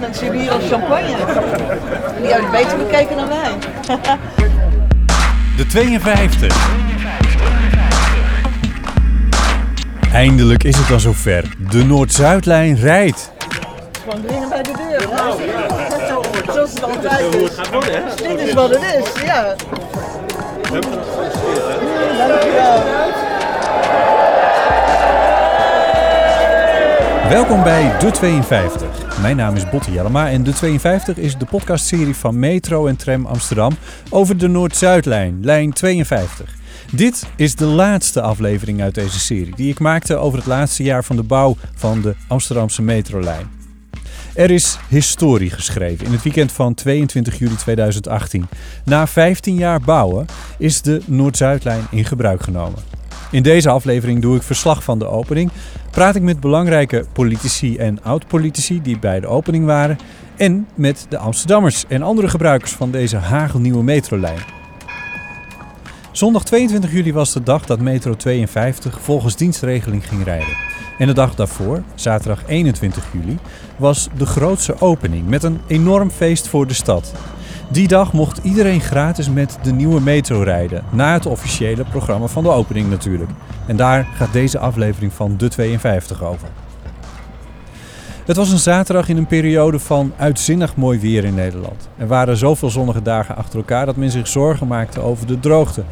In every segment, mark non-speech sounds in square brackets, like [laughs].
Mensen hebben hier al champagne. Die hebben beter bekeken dan wij. De 52. Eindelijk is het dan zover. De Noord-Zuidlijn rijdt. Gewoon dringen bij de deur. Zoals het altijd is. Dit is wat het is, ja. Dankjewel. Welkom bij De 52. Mijn naam is Botte Jellema en De 52 is de podcastserie van Metro en Tram Amsterdam over de Noord-Zuidlijn, lijn 52. Dit is de laatste aflevering uit deze serie die ik maakte over het laatste jaar van de bouw van de Amsterdamse metrolijn. Er is historie geschreven in het weekend van 22 juli 2018. Na 15 jaar bouwen is de Noord-Zuidlijn in gebruik genomen. In deze aflevering doe ik verslag van de opening, praat ik met belangrijke politici en oud-politici die bij de opening waren en met de Amsterdammers en andere gebruikers van deze hagelnieuwe metrolijn. Zondag 22 juli was de dag dat Metro 52 volgens dienstregeling ging rijden. En de dag daarvoor, zaterdag 21 juli, was de grootste opening met een enorm feest voor de stad. Die dag mocht iedereen gratis met de nieuwe metro rijden, na het officiële programma van de opening natuurlijk. En daar gaat deze aflevering van De 52 over. Het was een zaterdag in een periode van uitzinnig mooi weer in Nederland. Er waren zoveel zonnige dagen achter elkaar dat men zich zorgen maakte over de droogte.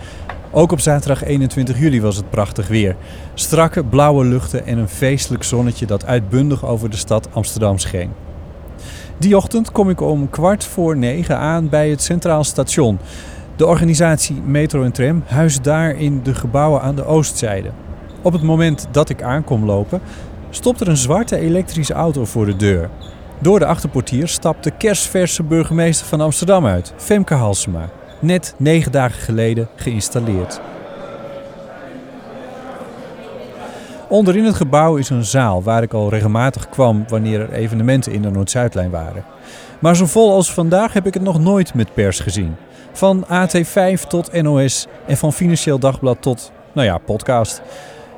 Ook op zaterdag 21 juli was het prachtig weer. Strakke blauwe luchten en een feestelijk zonnetje dat uitbundig over de stad Amsterdam scheen. Die ochtend kom ik om kwart voor negen aan bij het Centraal Station. De organisatie Metro en Tram huist daar in de gebouwen aan de oostzijde. Op het moment dat ik aankom lopen, stopt er een zwarte elektrische auto voor de deur. Door de achterportier stapt de kerstverse burgemeester van Amsterdam uit, Femke Halsema. Net negen dagen geleden geïnstalleerd. Onderin het gebouw is een zaal waar ik al regelmatig kwam wanneer er evenementen in de Noord-Zuidlijn waren. Maar zo vol als vandaag heb ik het nog nooit met pers gezien. Van AT5 tot NOS en van Financieel Dagblad tot, nou ja, podcast.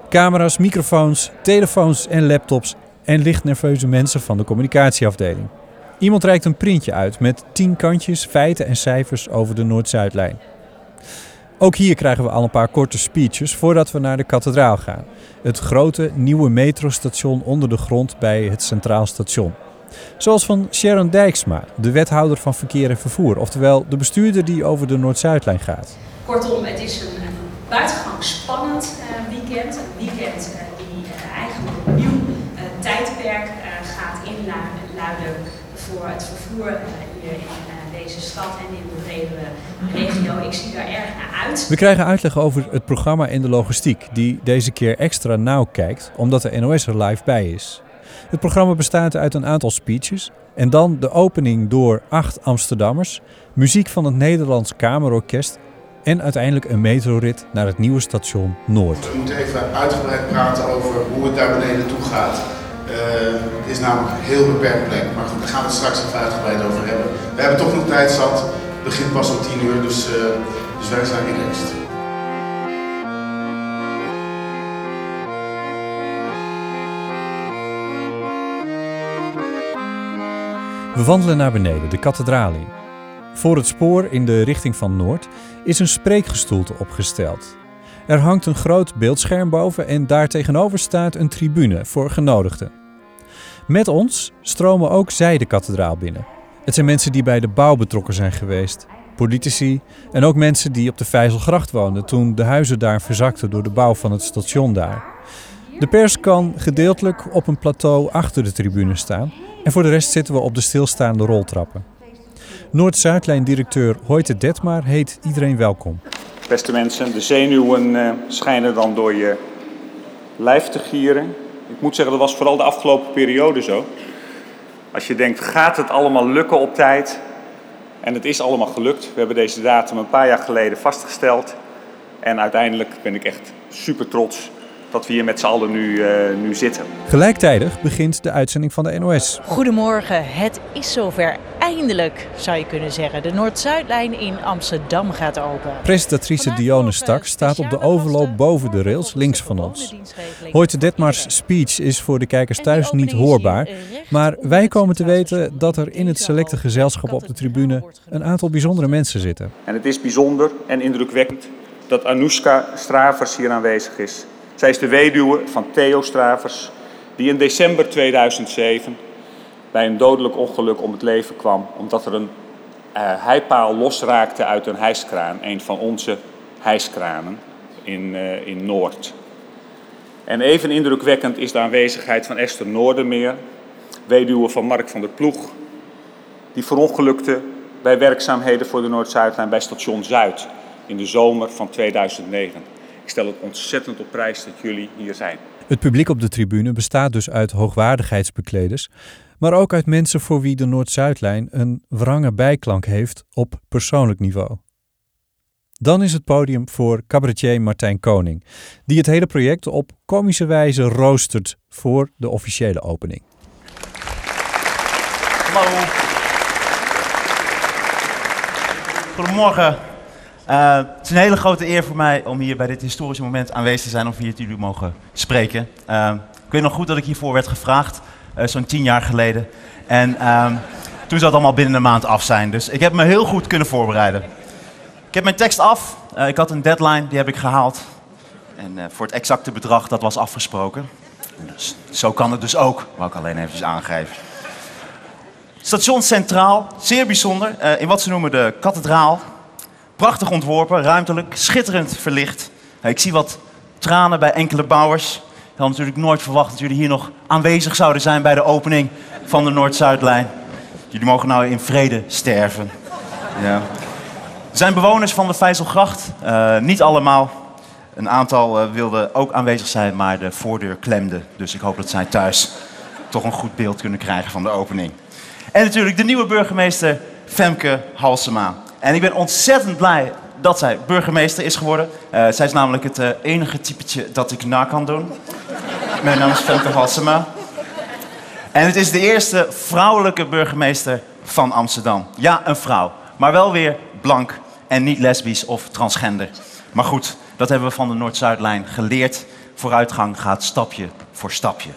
Camera's, microfoons, telefoons en laptops en licht nerveuze mensen van de communicatieafdeling. Iemand reikt een printje uit met tien kantjes, feiten en cijfers over de Noord-Zuidlijn. Ook hier krijgen we al een paar korte speeches voordat we naar de kathedraal gaan. Het grote nieuwe metrostation onder de grond bij het Centraal Station. Zoals van Sharon Dijksma, de wethouder van verkeer en vervoer, oftewel de bestuurder die over de Noord-Zuidlijn gaat. Kortom, het is een, een buitengewoon spannend uh, weekend. Een weekend uh, die eigenlijk een nieuw tijdperk gaat inluiden voor het vervoer hier in deze stad en in de regio. Ik zie daar erg naar uit. We krijgen uitleg over het programma en de logistiek, die deze keer extra nauw kijkt, omdat de NOS er live bij is. Het programma bestaat uit een aantal speeches en dan de opening door acht Amsterdammers, muziek van het Nederlands Kamerorkest en uiteindelijk een metrorit naar het nieuwe station Noord. We moeten even uitgebreid praten over hoe het daar beneden toe gaat. Het is namelijk een heel beperkt plek, maar goed, daar gaan we het straks even uitgebreid over hebben. We hebben toch nog tijd zat, het begint pas om 10 uur, dus, uh, dus wij zijn relaxed. We wandelen naar beneden, de kathedraal in. Voor het spoor in de richting van Noord is een spreekgestoelte opgesteld. Er hangt een groot beeldscherm boven en daartegenover staat een tribune voor genodigden. Met ons stromen ook zij de kathedraal binnen. Het zijn mensen die bij de bouw betrokken zijn geweest, politici en ook mensen die op de Vijzelgracht woonden toen de huizen daar verzakten door de bouw van het station daar. De pers kan gedeeltelijk op een plateau achter de tribune staan en voor de rest zitten we op de stilstaande roltrappen. Noord-Zuidlijn-directeur Hoyte Detmar heet iedereen welkom. Beste mensen, de zenuwen uh, schijnen dan door je lijf te gieren. Ik moet zeggen, dat was vooral de afgelopen periode zo. Als je denkt, gaat het allemaal lukken op tijd? En het is allemaal gelukt. We hebben deze datum een paar jaar geleden vastgesteld. En uiteindelijk ben ik echt super trots dat we hier met z'n allen nu, uh, nu zitten. Gelijktijdig begint de uitzending van de NOS. Goedemorgen, het is zover. Eindelijk zou je kunnen zeggen. De Noord-Zuidlijn in Amsterdam gaat open. Presentatrice Dionne Stak staat op de overloop boven de rails links van ons. Hoyte Detmars speech is voor de kijkers thuis niet hoorbaar. Maar wij komen te weten dat er in het selecte gezelschap op de tribune een aantal bijzondere mensen zitten. En het is bijzonder en indrukwekkend dat Anoushka Stravers hier aanwezig is. Zij is de weduwe van Theo Stravers, die in december 2007 bij een dodelijk ongeluk om het leven kwam omdat er een uh, heipaal losraakte uit een hijskraan, een van onze hijskranen in, uh, in Noord. En even indrukwekkend is de aanwezigheid van Esther Noordermeer, weduwe van Mark van der Ploeg, die verongelukte bij werkzaamheden voor de Noord-Zuidlijn bij station Zuid in de zomer van 2009. Ik stel het ontzettend op prijs dat jullie hier zijn. Het publiek op de tribune bestaat dus uit hoogwaardigheidsbekleders, maar ook uit mensen voor wie de Noord-Zuidlijn een wrange bijklank heeft op persoonlijk niveau. Dan is het podium voor cabaretier Martijn Koning, die het hele project op komische wijze roostert voor de officiële opening. Hallo. Goedemorgen. Uh, het is een hele grote eer voor mij om hier bij dit historische moment aanwezig te zijn, om hier jullie mogen spreken. Uh, ik weet nog goed dat ik hiervoor werd gevraagd, uh, zo'n tien jaar geleden. En ehm, toen zou het allemaal binnen een maand af zijn. Dus ik heb me heel goed kunnen voorbereiden. Ik heb mijn tekst af. ik had een deadline, die heb ik gehaald. En voor het exacte bedrag, dat was afgesproken. Dus, zo kan het dus ook, wou ik alleen even aangeven. Station Centraal, zeer bijzonder, in wat ze noemen de kathedraal. Prachtig ontworpen, ruimtelijk, schitterend verlicht. Ik zie wat tranen bij enkele bouwers. Ik had natuurlijk nooit verwacht dat jullie hier nog aanwezig zouden zijn bij de opening van de Noord-Zuidlijn. Jullie mogen nou in vrede sterven. Ja. Er zijn bewoners van de Vijzelgracht, uh, niet allemaal. Een aantal uh, wilden ook aanwezig zijn, maar de voordeur klemde. Dus ik hoop dat zij thuis toch een goed beeld kunnen krijgen van de opening. En natuurlijk de nieuwe burgemeester Femke Halsema. En ik ben ontzettend blij dat zij burgemeester is geworden. Uh, zij is namelijk het uh, enige typetje dat ik na kan doen. Mijn naam is Femke Halsema. En het is de eerste vrouwelijke burgemeester van Amsterdam. Ja, een vrouw. Maar wel weer blank en niet lesbisch of transgender. Maar goed, dat hebben we van de Noord-Zuidlijn geleerd. Vooruitgang gaat stapje voor stapje.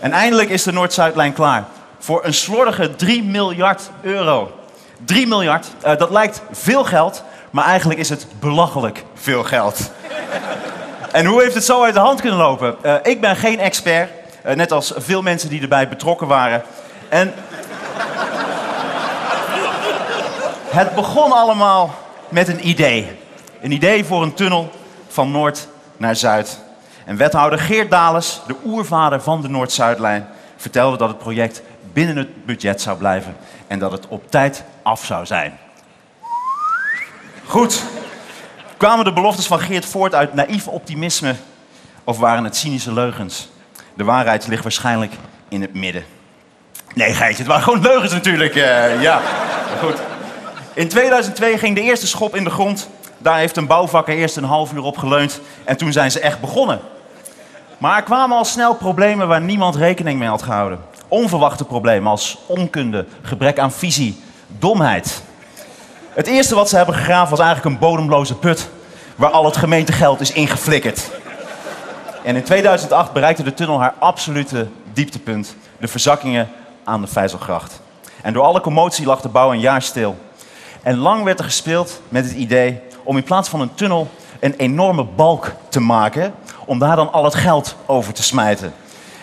En eindelijk is de Noord-Zuidlijn klaar. Voor een slordige 3 miljard euro. 3 miljard, uh, dat lijkt veel geld, maar eigenlijk is het belachelijk veel geld. en hoe heeft het zo uit de hand kunnen lopen? Uh, ik ben geen expert, uh, net als veel mensen die erbij betrokken waren. En het begon allemaal met een idee. Een idee voor een tunnel van Noord naar Zuid. En wethouder Geert Dales, de oervader van de Noord-Zuidlijn, vertelde dat het project binnen het budget zou blijven en dat het op tijd af zou zijn. Goed. Kwamen de beloftes van Geert voort uit naïef optimisme of waren het cynische leugens? De waarheid ligt waarschijnlijk in het midden. Nee, Geitje, het waren gewoon leugens natuurlijk. Uh, ja, goed. In 2002 ging de eerste schop in de grond. Daar heeft een bouwvakker eerst een half uur op geleund en toen zijn ze echt begonnen. Maar er kwamen al snel problemen waar niemand rekening mee had gehouden. Onverwachte problemen als onkunde, gebrek aan visie, domheid. Het eerste wat ze hebben gegraven was eigenlijk een bodemloze put waar al het gemeentegeld is ingeflikkerd. En in 2008 bereikte de tunnel haar absolute dieptepunt, de verzakkingen aan de Vijzelgracht. En door alle commotie lag de bouw een jaar stil. En lang werd er gespeeld met het idee om in plaats van een tunnel een enorme balk te maken, om daar dan al het geld over te smijten.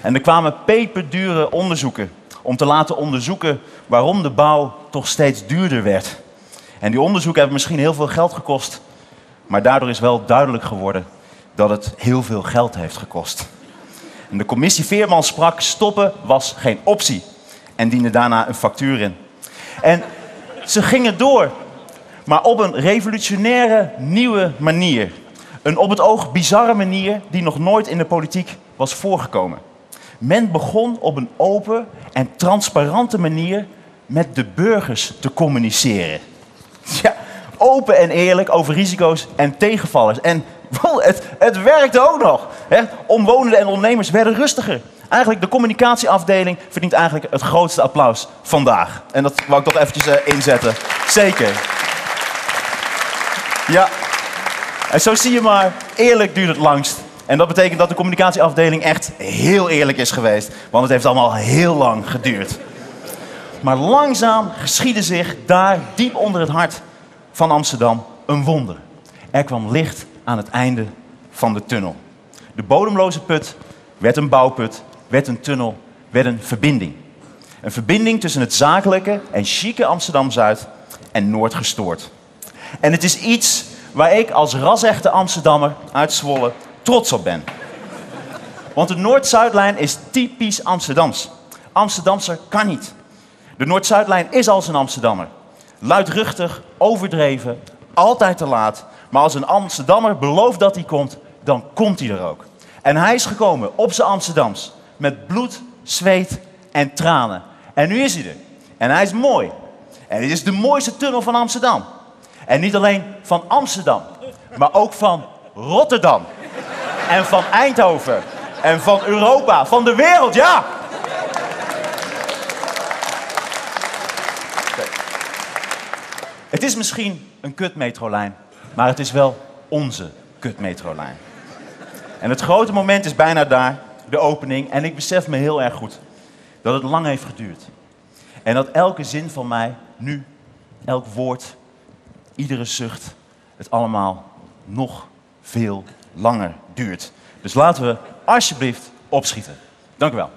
En er kwamen peperdure onderzoeken om te laten onderzoeken waarom de bouw toch steeds duurder werd. En die onderzoeken hebben misschien heel veel geld gekost, maar daardoor is wel duidelijk geworden dat het heel veel geld heeft gekost. En de commissie Veerman sprak: stoppen was geen optie. En diende daarna een factuur in. En ze gingen door, maar op een revolutionaire nieuwe manier. Een op het oog bizarre manier die nog nooit in de politiek was voorgekomen. Men begon op een open en transparante manier met de burgers te communiceren. Ja, open en eerlijk over risico's en tegenvallers. En Het, het werkte ook nog. Omwonenden en ondernemers werden rustiger. Eigenlijk, de communicatieafdeling verdient eigenlijk het grootste applaus vandaag. En dat wou ik toch eventjes eh, inzetten. Zeker. Ja. En zo zie je maar, eerlijk duurt het langst. En dat betekent dat de communicatieafdeling echt heel eerlijk is geweest. Want het heeft allemaal heel lang geduurd. Maar langzaam geschiedde zich daar, diep onder het hart van Amsterdam, een wonder. Er kwam licht aan het einde van de tunnel. De bodemloze put werd een bouwput, werd een tunnel, werd een verbinding. Een verbinding tussen het zakelijke en chique Amsterdam-Zuid en Noord gestoord. En het is iets waar ik als rasechte Amsterdammer uit Zwolle trots op ben. Want de Noord-Zuidlijn is typisch Amsterdams. Amsterdamser kan niet. De Noord-Zuidlijn is als een Amsterdammer. Luidruchtig, overdreven, altijd te laat. Maar als een Amsterdammer belooft dat hij komt, dan komt hij er ook. En hij is gekomen op zijn Amsterdams. Met bloed, zweet en tranen. En nu is hij er. En hij is mooi. En dit is de mooiste tunnel van Amsterdam. En niet alleen van Amsterdam, maar ook van Rotterdam. En van Eindhoven. En van Europa, van de wereld, ja! Het is misschien een kutmetrolijn, maar het is wel onze kutmetrolijn. En het grote moment is bijna daar, de opening. En ik besef me heel erg goed dat het lang heeft geduurd. En dat elke zin van mij nu, elk woord, iedere zucht, het allemaal nog veel langer duurt. Dus laten we alsjeblieft opschieten. Dank u wel.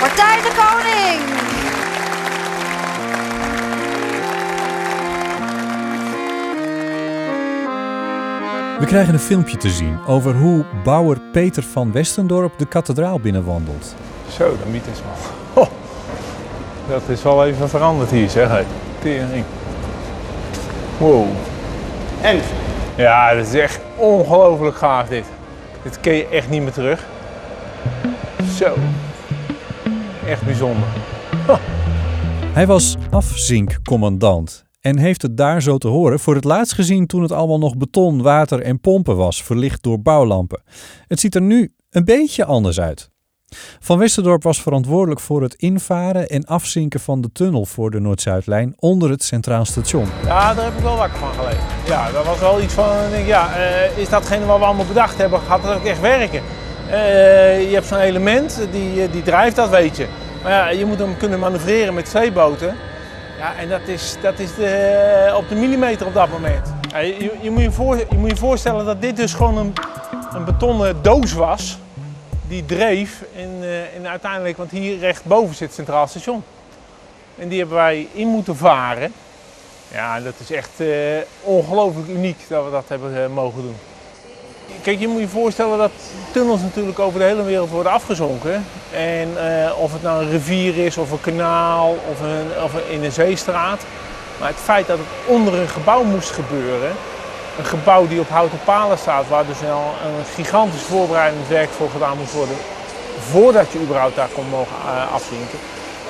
Martijn de Koning. We krijgen een filmpje te zien over hoe bouwer Peter van Westendorp de kathedraal binnenwandelt. Zo, de mythe is wel. Oh, dat is wel even veranderd hier, zeg hé. Tering. Wow. En? Ja, dat is echt ongelooflijk gaaf dit. Dit ken je echt niet meer terug. Zo. Echt bijzonder. [laughs] Hij was afzinkcommandant en heeft het daar zo te horen voor het laatst gezien toen het allemaal nog beton, water en pompen was, verlicht door bouwlampen. Het ziet er nu een beetje anders uit. Van Westerdorp was verantwoordelijk voor het invaren en afzinken van de tunnel voor de Noord-Zuidlijn onder het Centraal Station. Ja, daar heb ik wel wakker van gelegen. Ja, dat was wel iets van, denk, ja, eh, is datgene wat we allemaal bedacht hebben, gaat het ook echt werken? Eh, je hebt zo'n element, die, die drijft, dat weet je. Maar ja, je moet hem kunnen manoeuvreren met zeeboten. Ja, en dat is, dat is de, op de millimeter op dat moment. Je, je, moet je, voor, je moet je voorstellen dat dit dus gewoon een, een betonnen doos was. Die dreef en, uh, en uiteindelijk, want hier rechtboven zit het Centraal Station. En die hebben wij in moeten varen. Ja, dat is echt uh, ongelooflijk uniek dat we dat hebben uh, mogen doen. Kijk, je moet je voorstellen dat tunnels natuurlijk over de hele wereld worden afgezonken. En of het nou een rivier is, of een kanaal, of, een, of in een zeestraat. Maar het feit dat het onder een gebouw moest gebeuren, een gebouw die op houten palen staat, waar dus al een gigantisch voorbereidend werk voor gedaan moet worden, voordat je überhaupt daar kon mogen uh, afzinken,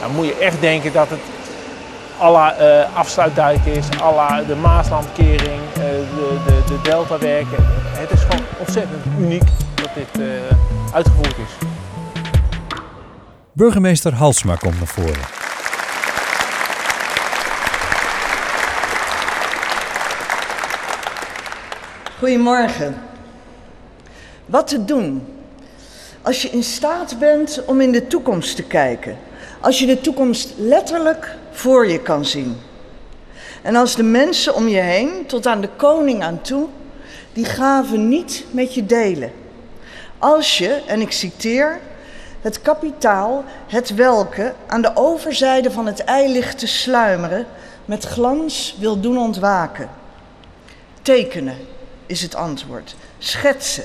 dan moet je echt denken dat het alla uh, afsluitdijk is, alla de Maaslandkering, uh, de, de, de deltawerken. Het is gewoon ontzettend uniek dat dit uitgevoerd is. Burgemeester Halsma komt naar voren. Goedemorgen. Wat te doen als je in staat bent om in de toekomst te kijken? Als je de toekomst letterlijk voor je kan zien. En als de mensen om je heen, tot aan de koning aan toe, die gaven niet met je delen. Als je, en ik citeer, het kapitaal, het welke aan de overzijde van het ei ligt te sluimeren, met glans wil doen ontwaken. Tekenen is het antwoord. Schetsen,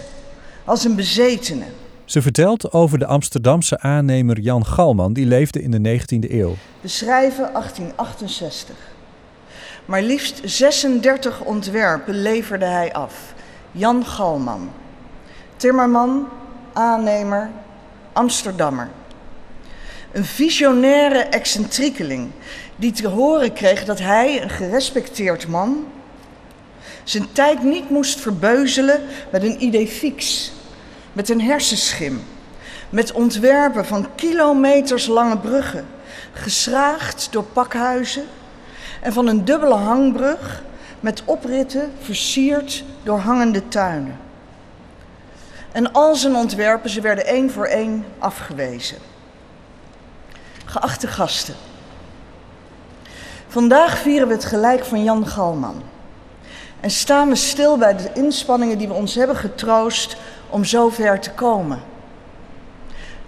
als een bezetene. Ze vertelt over de Amsterdamse aannemer Jan Galman, die leefde in de 19e eeuw. We schrijven 1868. Maar liefst 36 ontwerpen leverde hij af. Jan Galman. Timmerman, aannemer, Amsterdammer. Een visionaire excentriekeling die te horen kreeg dat hij, een gerespecteerd man, Zijn tijd niet moest verbeuzelen met een idee fix, met een hersenschim, met ontwerpen van kilometers lange bruggen, geschraagd door pakhuizen en van een dubbele hangbrug met opritten versierd door hangende tuinen. En al zijn ontwerpen, ze werden één voor één afgewezen. Geachte gasten, vandaag vieren we het gelijk van Jan Galman. En staan we stil bij de inspanningen die we ons hebben getroost om zover te komen.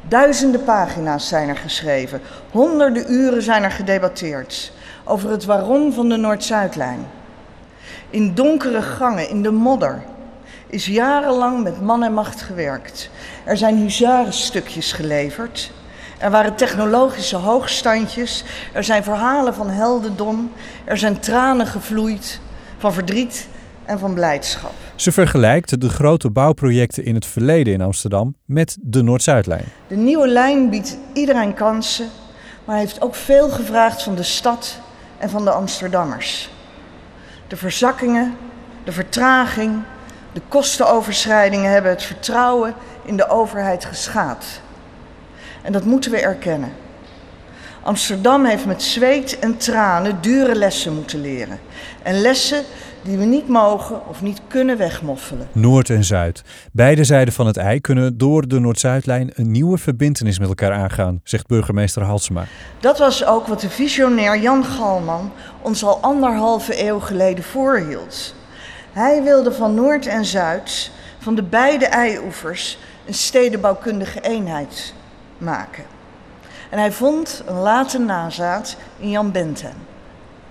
Duizenden pagina's zijn er geschreven, honderden uren zijn er gedebatteerd over het waarom van de Noord-Zuidlijn. In donkere gangen, in de modder, is jarenlang met man en macht gewerkt. Er zijn huzarenstukjes geleverd. Er waren technologische hoogstandjes. Er zijn verhalen van heldendom. Er zijn tranen gevloeid van verdriet en van blijdschap. Ze vergelijkt de grote bouwprojecten in het verleden in Amsterdam met de Noord-Zuidlijn. De nieuwe lijn biedt iedereen kansen, maar heeft ook veel gevraagd van de stad en van de Amsterdammers. De verzakkingen, de vertraging, de kostenoverschrijdingen hebben het vertrouwen in de overheid geschaad. En dat moeten we erkennen. Amsterdam heeft met zweet en tranen dure lessen moeten leren. En lessen die we niet mogen of niet kunnen wegmoffelen. Noord en Zuid. Beide zijden van het ei kunnen door de Noord-Zuidlijn een nieuwe verbintenis met elkaar aangaan, zegt burgemeester Halsema. Dat was ook wat de visionair Jan Galman ons al anderhalve eeuw geleden voorhield. Hij wilde van Noord en Zuid, van de beide eioevers, een stedenbouwkundige eenheid maken. En hij vond een late nazaat in Jan Benten.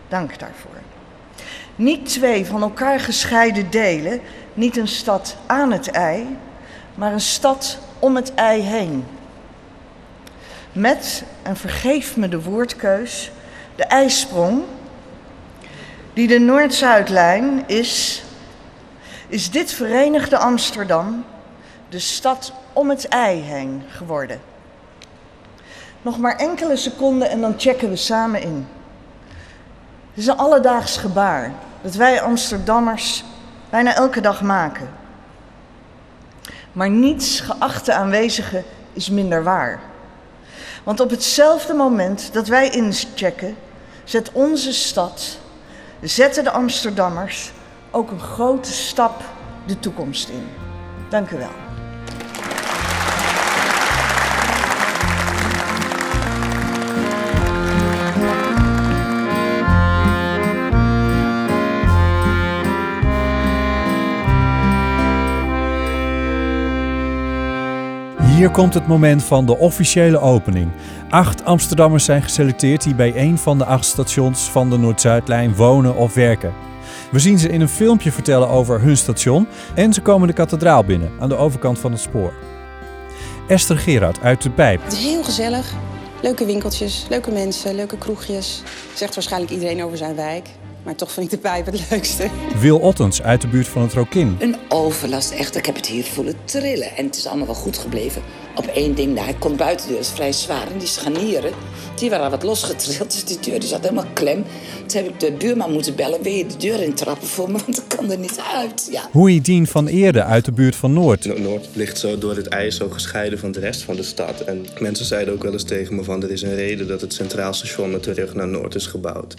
Dank daarvoor. Niet twee van elkaar gescheiden delen, niet een stad aan het ei, maar een stad om het ei heen. Met, en vergeef me de woordkeus, de ijsprong, die de Noord-Zuidlijn is, is dit verenigde Amsterdam de stad om het ei heen geworden. Nog maar enkele seconden en dan checken we samen in. Het is een alledaags gebaar dat wij Amsterdammers bijna elke dag maken. Maar niets, geachte aanwezigen, is minder waar. Want op hetzelfde moment dat wij inchecken, zet onze stad, zetten de Amsterdammers ook een grote stap de toekomst in. Dank u wel. Hier komt het moment van de officiële opening. Acht Amsterdammers zijn geselecteerd die bij een van de acht stations van de Noord-Zuidlijn wonen of werken. We zien ze in een filmpje vertellen over hun station en ze komen de kathedraal binnen aan de overkant van het spoor. Esther Gerard uit de Pijp. Het is heel gezellig. Leuke winkeltjes, leuke mensen, leuke kroegjes. Zegt waarschijnlijk iedereen over zijn wijk. Maar toch vind ik de pijp het leukste. Wil Ottens uit de buurt van het Rokin. Een overlast, echt. Ik heb het hier voelen trillen. En het is allemaal wel goed gebleven. Op één ding, nou, hij komt buiten, de deur is vrij zwaar. En die scharnieren, die waren wat losgetrild. Dus die deur die zat helemaal klem. Toen heb ik de buurman moeten bellen. Wil je de deur intrappen voor me? Want ik kan er niet uit. Ja. Hoei Dien van Eerde uit de buurt van Noord. Noord ligt zo door het ijs zo gescheiden van de rest van de stad. En mensen zeiden ook wel eens tegen me van... er is een reden dat het Centraal Station met terug naar Noord is gebouwd.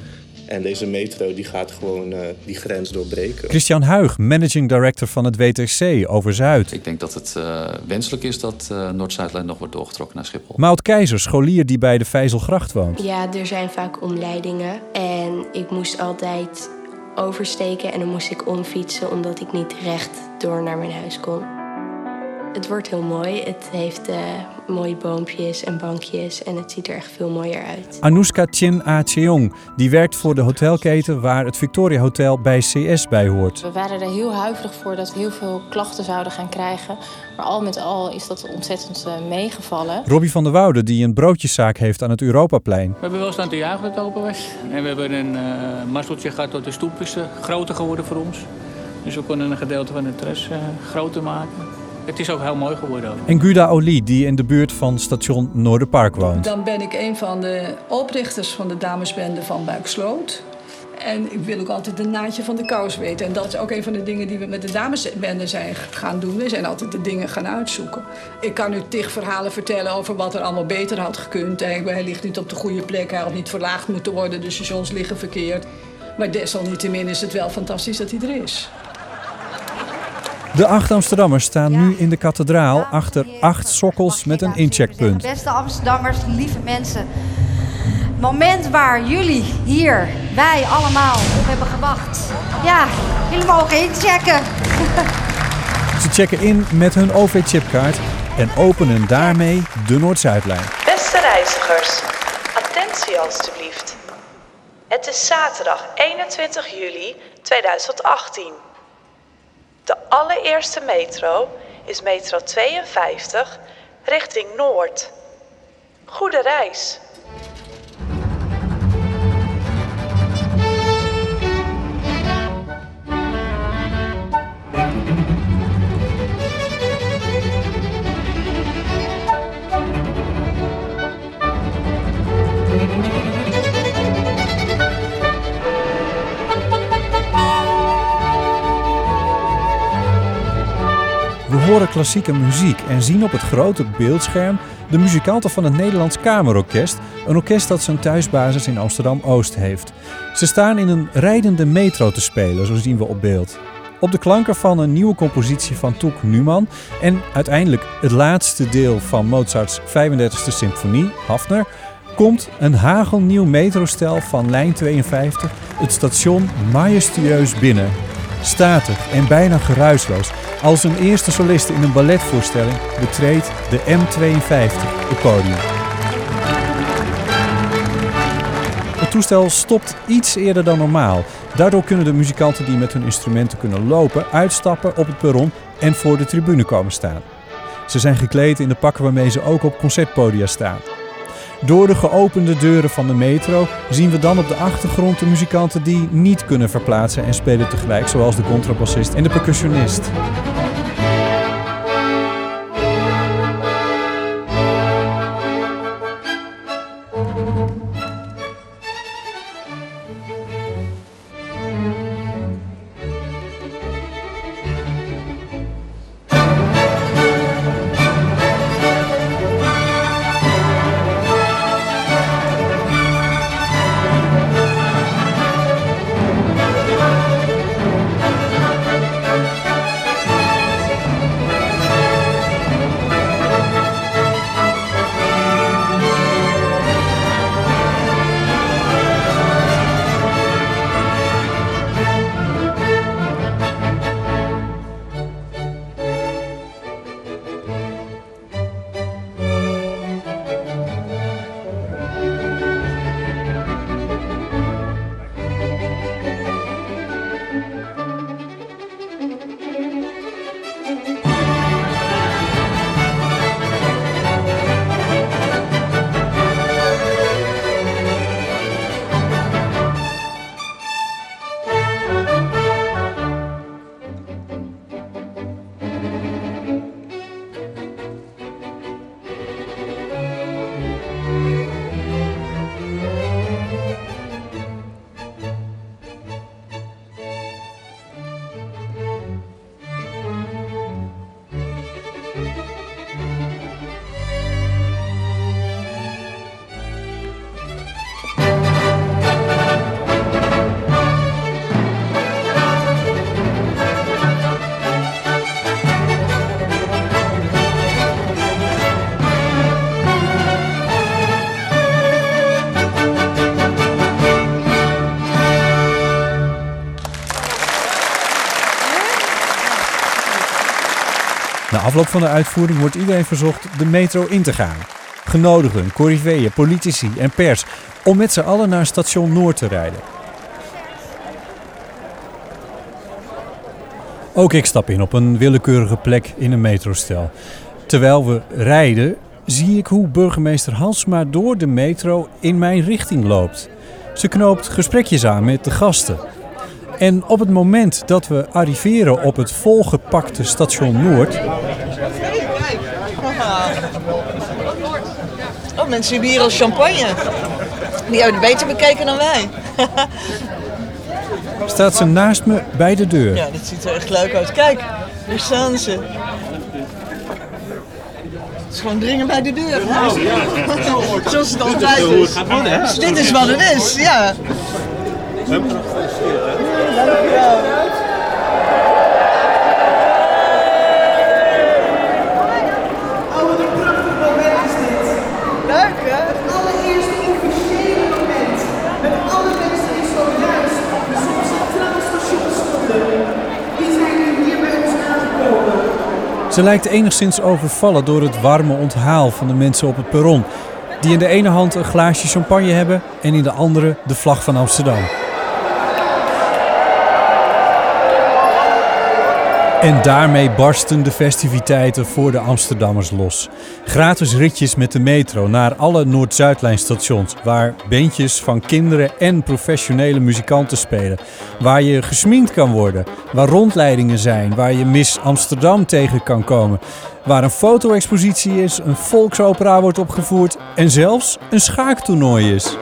En deze metro die gaat gewoon uh, die grens doorbreken. Christian Huig, managing director van het WTC over Zuid. Ik denk dat het uh, wenselijk is dat uh, Noord-Zuidlijn nog wordt doorgetrokken naar Schiphol. Maud Keizer, scholier die bij de Vijzelgracht woont. Ja, er zijn vaak omleidingen. En ik moest altijd oversteken en dan moest ik omfietsen omdat ik niet recht door naar mijn huis kon. Het wordt heel mooi. Het heeft uh, mooie boompjes en bankjes en het ziet er echt veel mooier uit. Anouska Chin A. Cheong, die werkt voor de hotelketen waar het Victoria Hotel bij CS bij hoort. We waren er heel huiverig voor dat we heel veel klachten zouden gaan krijgen. Maar al met al is dat ontzettend uh, meegevallen. Robbie van der Woude, die een broodjeszaak heeft aan het Europaplein. We hebben wel staan te juichen dat het open was. En we hebben een uh, mazzeltje gehad dat de stoep is groter geworden voor ons. Dus we konden een gedeelte van de tres groter maken. Het is ook heel mooi geworden. En Guda Oli, die in de buurt van station Noorderpark woont. Dan ben ik een van de oprichters van de damesbende van Buiksloot. En ik wil ook altijd een naadje van de kous weten. En dat is ook een van de dingen die we met de damesbende zijn gaan doen. We zijn altijd de dingen gaan uitzoeken. Ik kan u tig verhalen vertellen over wat er allemaal beter had gekund. Hij, hij ligt niet op de goede plek, hij had niet verlaagd moeten worden. De stations liggen verkeerd. Maar desalniettemin is het wel fantastisch dat hij er is. De acht Amsterdammers staan nu in de kathedraal achter acht sokkels met een incheckpunt. Beste Amsterdammers, lieve mensen. Moment waar jullie hier, wij allemaal, op hebben gewacht. Ja, jullie mogen inchecken. [laughs] Ze checken in met hun OV-chipkaart en openen daarmee de Noord-Zuidlijn. Beste reizigers, attentie alstublieft. Het is zaterdag 21 juli 2018. De allereerste metro is metro 52 richting Noord. Goede reis. Horen klassieke muziek en zien op het grote beeldscherm de muzikanten van het Nederlands Kamerorkest, een orkest dat zijn thuisbasis in Amsterdam-Oost heeft. Ze staan in een rijdende metro te spelen, zo zien we op beeld. Op de klanken van een nieuwe compositie van Toek Numan en uiteindelijk het laatste deel van Mozarts 35e symfonie, Hafner, komt een hagelnieuw metrostel van lijn 52 het station majestueus binnen. Statig en bijna geruisloos, als een eerste soliste in een balletvoorstelling, betreedt de M52 het podium. Het toestel stopt iets eerder dan normaal. Daardoor kunnen de muzikanten die met hun instrumenten kunnen lopen uitstappen op het perron en voor de tribune komen staan. Ze zijn gekleed in de pakken waarmee ze ook op concertpodia staan. Door de geopende deuren van de metro zien we dan op de achtergrond de muzikanten die niet kunnen verplaatsen en spelen tegelijk, zoals de contrabassist en de percussionist. Na afloop van de uitvoering wordt iedereen verzocht de metro in te gaan. Genodigden, corriveeën, politici en pers om met z'n allen naar station Noord te rijden. Ook ik stap in op een willekeurige plek in een metrostel. Terwijl we rijden, zie ik hoe burgemeester Halsma door de metro in mijn richting loopt. Ze knoopt gesprekjes aan met de gasten. En op het moment dat we arriveren op het volgepakte station Noord, Oh, mensen hebben hier al champagne. Die hebben het beter bekeken dan wij. staat ze naast me bij de deur. Ja, dat ziet er echt leuk uit. Kijk, hier staan ze. Het is gewoon dringen bij de deur. hè? Zoals het altijd is. Dus dit is wat het is, ja. Oh, wat een prachtig moment is dit. Leuk, hè? Het allereerste officiële moment. Met alle mensen die dus op het centraal station stonden. Die zijn hier bij ons aangekomen. Ze lijkt enigszins overvallen door het warme onthaal van de mensen op het perron. Die in de ene hand een glaasje champagne hebben en in de andere de vlag van Amsterdam. En daarmee barsten de festiviteiten voor de Amsterdammers los. Gratis ritjes met de metro naar alle Noord-Zuidlijnstations, waar bandjes van kinderen en professionele muzikanten spelen. Waar je gesminkt kan worden, waar rondleidingen zijn, waar je Miss Amsterdam tegen kan komen. Waar een foto-expositie is, een volksopera wordt opgevoerd en zelfs een schaaktoernooi is.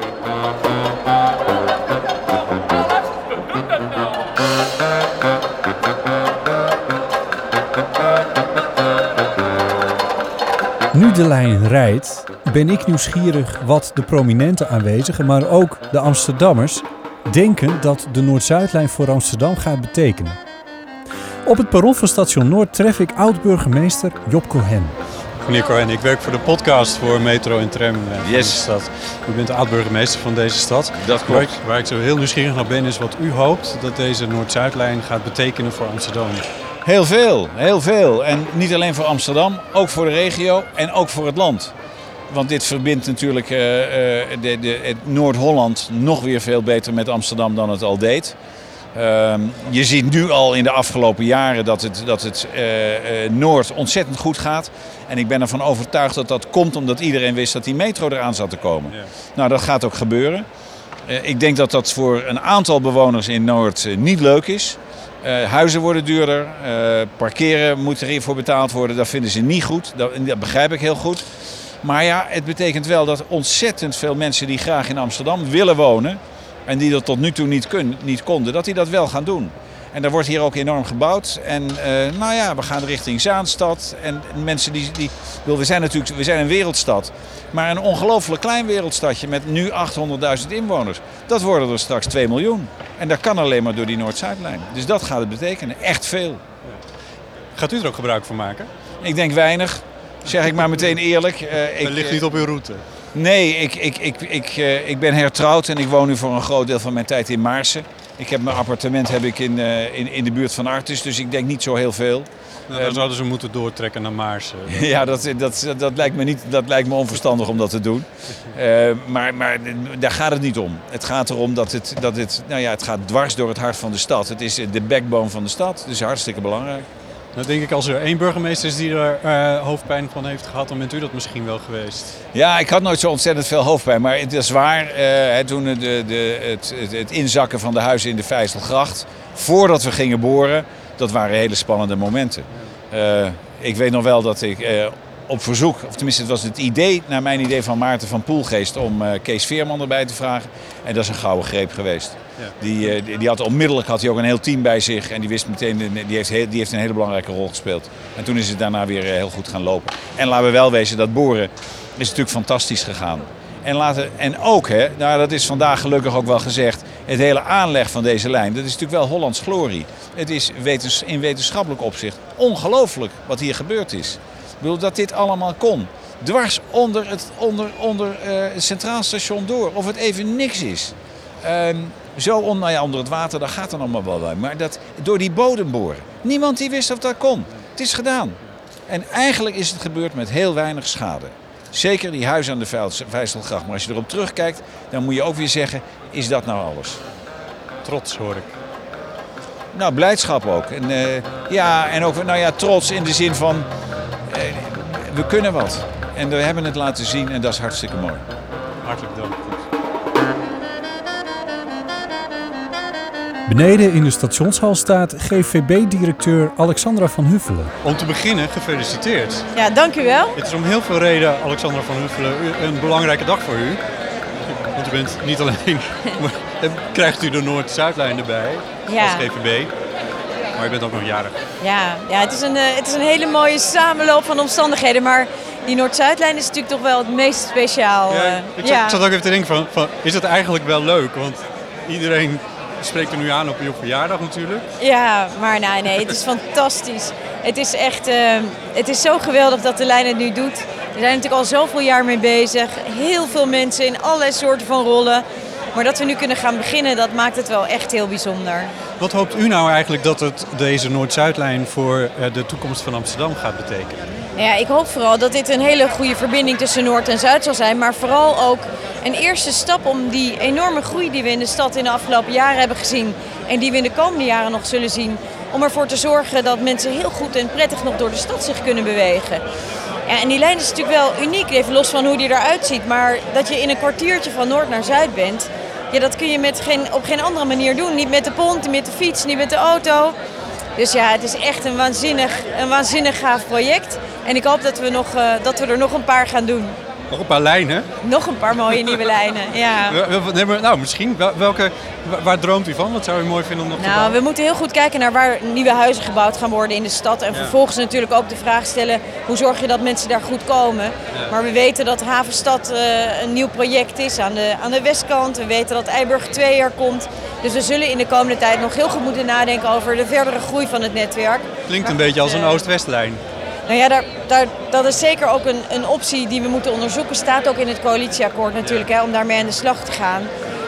De lijn rijdt, ben ik nieuwsgierig wat de prominente aanwezigen, maar ook de Amsterdammers, denken dat de Noord-Zuidlijn voor Amsterdam gaat betekenen. Op het perron van station Noord tref ik oud-burgemeester Job Cohen. Meneer Cohen, ik werk voor de podcast voor Metro en Tram eh, van Yes. de stad. U bent de oud-burgemeester van deze stad. Dat klopt. Waar ik, waar ik zo heel nieuwsgierig naar ben is wat u hoopt dat deze Noord-Zuidlijn gaat betekenen voor Amsterdam. Heel veel, heel veel. En niet alleen voor Amsterdam, ook voor de regio en ook voor het land. Want dit verbindt natuurlijk eh, eh, de, de, het Noord-Holland nog weer veel beter met Amsterdam dan het al deed. Ehm, je ziet nu al in de afgelopen jaren dat het, dat het eh, Noord ontzettend goed gaat. En ik ben ervan overtuigd dat dat komt omdat iedereen wist dat die metro eraan zat te komen. Nou, dat gaat ook gebeuren. Ik denk dat dat voor een aantal bewoners in Noord niet leuk is. Eh, huizen worden duurder, eh, parkeren moet er hiervoor betaald worden. Dat vinden ze niet goed, dat, begrijp ik heel goed. Maar ja, het betekent wel dat ontzettend veel mensen die graag in Amsterdam willen wonen... en die dat tot nu toe niet, niet konden, dat die dat wel gaan doen. En daar wordt hier ook enorm gebouwd. En eh, nou ja, we gaan richting Zaanstad. En mensen die... die wil, we zijn natuurlijk we zijn een wereldstad. Maar een ongelooflijk klein wereldstadje met nu 800.000 inwoners. Dat worden er straks 2 miljoen. En dat kan alleen maar door die Noord-Zuidlijn. Dus dat gaat het betekenen. Echt veel. Gaat u er ook gebruik van maken? Ik denk weinig. Zeg ik maar meteen eerlijk. Eh, ik, Dat ligt niet op uw route. Nee, ik, ik, ik, ik, eh, ik ben hertrouwd en ik woon nu voor een groot deel van mijn tijd in Maarsen. Ik heb mijn appartement heb ik in, eh, in, in de buurt van Artis, dus ik denk niet zo heel veel. Nou, dan zouden ze moeten doortrekken naar Maarsen. [laughs] Ja, dat, dat, dat, lijkt me niet, dat lijkt me onverstandig om dat te doen. Eh, maar, maar daar gaat het niet om. Het gaat erom dat het, dat het, nou ja, het gaat dwars door het hart van de stad. Het is de backbone van de stad, dus hartstikke belangrijk. Dan denk ik als er één burgemeester is die er eh, hoofdpijn van heeft gehad, dan bent u dat misschien wel geweest. Ja, ik had nooit zo ontzettend veel hoofdpijn. Maar het is waar, eh, toen de, de, het, het, het inzakken van de huizen in de Vijzelgracht... voordat we gingen boren, dat waren hele spannende momenten. Eh, ik weet nog wel dat ik op verzoek, of tenminste het was het idee... naar mijn idee van Maarten van Poelgeest om eh, Kees Veerman erbij te vragen. En dat is een gouden greep geweest. Ja. Die, eh, die- die had onmiddellijk had hij ook een heel team bij zich. En die wist meteen, die heeft, heel- die heeft een hele belangrijke rol gespeeld. En toen is het daarna weer eh, heel goed gaan lopen. En laten we wel wezen, dat boren is natuurlijk fantastisch gegaan. En, laten, en ook, hè, nou, dat is vandaag gelukkig ook wel gezegd, het hele aanleg van deze lijn, dat is natuurlijk wel Hollands glorie. Het is wetens, in wetenschappelijk opzicht ongelooflijk wat hier gebeurd is. Bedoel, dat dit allemaal kon. Dwars onder het, onder, onder, eh, het centraal station door, of het even niks is. Ehm, zo on, nou ja, onder het water, daar gaat er nog maar wel bij. Maar dat, door die bodem boren. Niemand die wist of dat kon. Het is gedaan. En eigenlijk is het gebeurd met heel weinig schade. Zeker die huizen aan de Vijzelgracht. Maar als je erop terugkijkt, dan moet je ook weer zeggen, is dat nou alles? Trots hoor ik. Nou, blijdschap ook. En, eh, ja, en ook nou ja, trots in de zin van, we kunnen wat. En we hebben het laten zien en dat is hartstikke mooi. Hartelijk dank. Beneden in de stationshal staat GVB-directeur Alexandra van Huffelen. Om te beginnen, gefeliciteerd. Ja, dank u wel. Het is om heel veel reden, Alexandra van Huffelen, een belangrijke dag voor u. Want u bent niet alleen [laughs] dan krijgt u de Noord-Zuidlijn erbij Ja. als GVB. Maar je bent ook nog jarig. Ja, ja het, is een, eh, het is een hele mooie samenloop van omstandigheden. Maar die Noord-Zuidlijn is natuurlijk toch wel het meest speciaal. Ja, eh, ik, zat, ik zat ook even te denken van, van, is het eigenlijk wel leuk? Want iedereen spreekt er nu aan op je verjaardag natuurlijk. Ja, maar nee, nee, het is [laughs] fantastisch. Het is echt, eh, het is zo geweldig dat de lijn het nu doet. We zijn natuurlijk al zoveel jaar mee bezig. Heel veel mensen in allerlei soorten van rollen. Maar dat we nu kunnen gaan beginnen, dat maakt het wel echt heel bijzonder. Wat hoopt u nou eigenlijk dat het, deze Noord-Zuidlijn voor eh, de toekomst van Amsterdam gaat betekenen? Nou ja, ik hoop vooral dat dit een hele goede verbinding tussen Noord en Zuid zal zijn. Maar vooral ook een eerste stap om die enorme groei die we in de stad in de afgelopen jaren hebben gezien. En die we in de komende jaren nog zullen zien. Om ervoor te zorgen dat mensen heel goed en prettig nog door de stad zich kunnen bewegen. Ja, en die lijn is natuurlijk wel uniek, even los van hoe die eruit ziet. Maar dat je in een kwartiertje van Noord naar Zuid bent, ja, dat kun je met geen, op geen andere manier doen. Niet met de pont, niet met de fiets, niet met de auto. Dus ja, het is echt een waanzinnig, een waanzinnig gaaf project. En ik hoop dat we, nog, eh, dat we er nog een paar gaan doen. Nog een paar lijnen. Nog een paar mooie nieuwe lijnen, ja. [laughs] Nee, maar Nou, misschien. Wel- Welke, wa- waar droomt u van? Wat zou u mooi vinden om nog te Nou, bouwen? we moeten heel goed kijken naar waar nieuwe huizen gebouwd gaan worden in de stad. En Ja. vervolgens natuurlijk ook de vraag stellen, hoe zorg je dat mensen daar goed komen? Maar we weten dat Havenstad eh, een nieuw project is aan de, aan de westkant. We weten dat Eiburg 2 er komt. Dus we zullen in de komende tijd nog heel goed moeten nadenken over de verdere groei van het netwerk. Klinkt een beetje als een Oost-Westlijn. Nou ja, daar, daar, dat is zeker ook een, een optie die we moeten onderzoeken. Staat ook in het coalitieakkoord natuurlijk, hè, om daarmee aan de slag te gaan.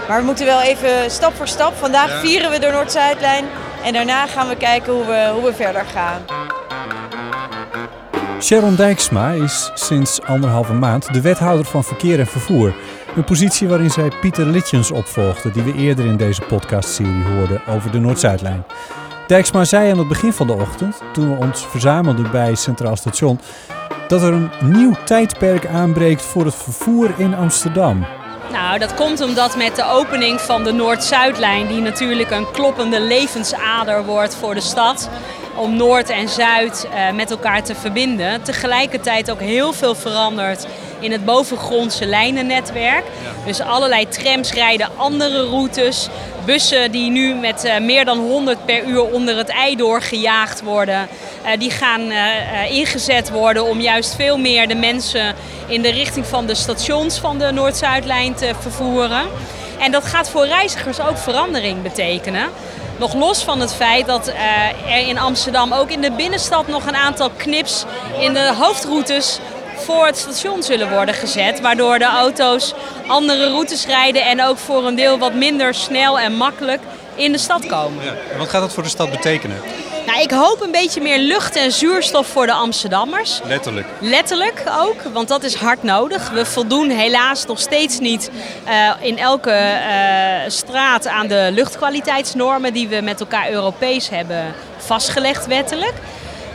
Maar we moeten wel even stap voor stap. Vandaag Ja. vieren we de Noord-Zuidlijn. En daarna gaan we kijken hoe we, hoe we verder gaan. Sharon Dijksma is sinds anderhalve maand de wethouder van verkeer en vervoer. Een positie waarin zij Pieter Litjens opvolgde, die we eerder in deze podcastserie hoorden over de Noord-Zuidlijn. Dijksma zei aan het begin van de ochtend, toen we ons verzamelden bij Centraal Station, dat er een nieuw tijdperk aanbreekt voor het vervoer in Amsterdam. Nou, dat komt omdat met de opening van de Noord-Zuidlijn, die natuurlijk een kloppende levensader wordt voor de stad, om Noord en Zuid eh, met elkaar te verbinden, tegelijkertijd ook heel veel verandert in het bovengrondse lijnennetwerk. Dus allerlei trams rijden andere routes, bussen die nu met eh, meer dan 100 per uur onder het ei doorgejaagd worden, eh, die gaan eh, ingezet worden om juist veel meer de mensen in de richting van de stations van de Noord-Zuidlijn te vervoeren. En dat gaat voor reizigers ook verandering betekenen. Nog los van het feit dat er in Amsterdam ook in de binnenstad nog een aantal knips in de hoofdroutes voor het station zullen worden gezet. Waardoor de auto's andere routes rijden en ook voor een deel wat minder snel en makkelijk in de stad komen. Ja. Wat gaat dat voor de stad betekenen? Nou, ik hoop een beetje meer lucht en zuurstof voor de Amsterdammers. Letterlijk. Letterlijk ook, want dat is hard nodig. We voldoen helaas nog steeds niet eh, in elke eh, straat aan de luchtkwaliteitsnormen die we met elkaar Europees hebben vastgelegd wettelijk.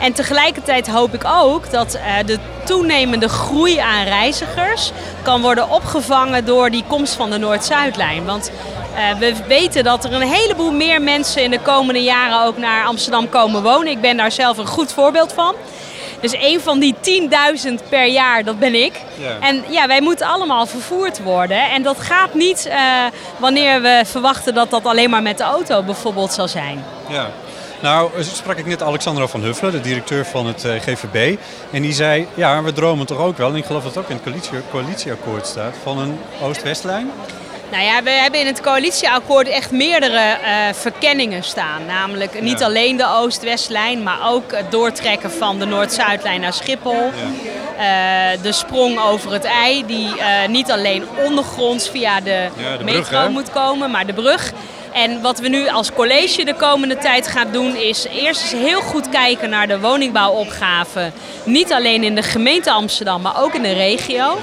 En tegelijkertijd hoop ik ook dat eh, de toenemende groei aan reizigers kan worden opgevangen door die komst van de Noord-Zuidlijn. Want eh, we weten dat er een heleboel meer mensen in de komende jaren ook naar Amsterdam komen wonen. Ik ben daar zelf een goed voorbeeld van. Dus een van die 10.000 per jaar, dat ben ik. Ja. En ja, wij moeten allemaal vervoerd worden. En dat gaat niet eh, wanneer we verwachten dat dat alleen maar met de auto bijvoorbeeld zal zijn. Ja. Nou, eh, sprak ik net Alexandra van Huffelen, de directeur van het eh, GVB. En die zei, ja, we dromen toch ook wel, en ik geloof dat het ook in het coalitie, coalitieakkoord staat, van een Oost-Westlijn. Nou ja, we hebben in het coalitieakkoord echt meerdere eh, verkenningen staan. Namelijk niet alleen de Oost-Westlijn, maar ook het doortrekken van de Noord-Zuidlijn naar Schiphol. De sprong over het ei, die niet alleen ondergronds via de, Ja, de brug, metro hè? moet komen, maar de brug. En wat we nu als college de komende tijd gaan doen, is eerst eens heel goed kijken naar de woningbouwopgave. Niet alleen in de gemeente Amsterdam, maar ook in de regio.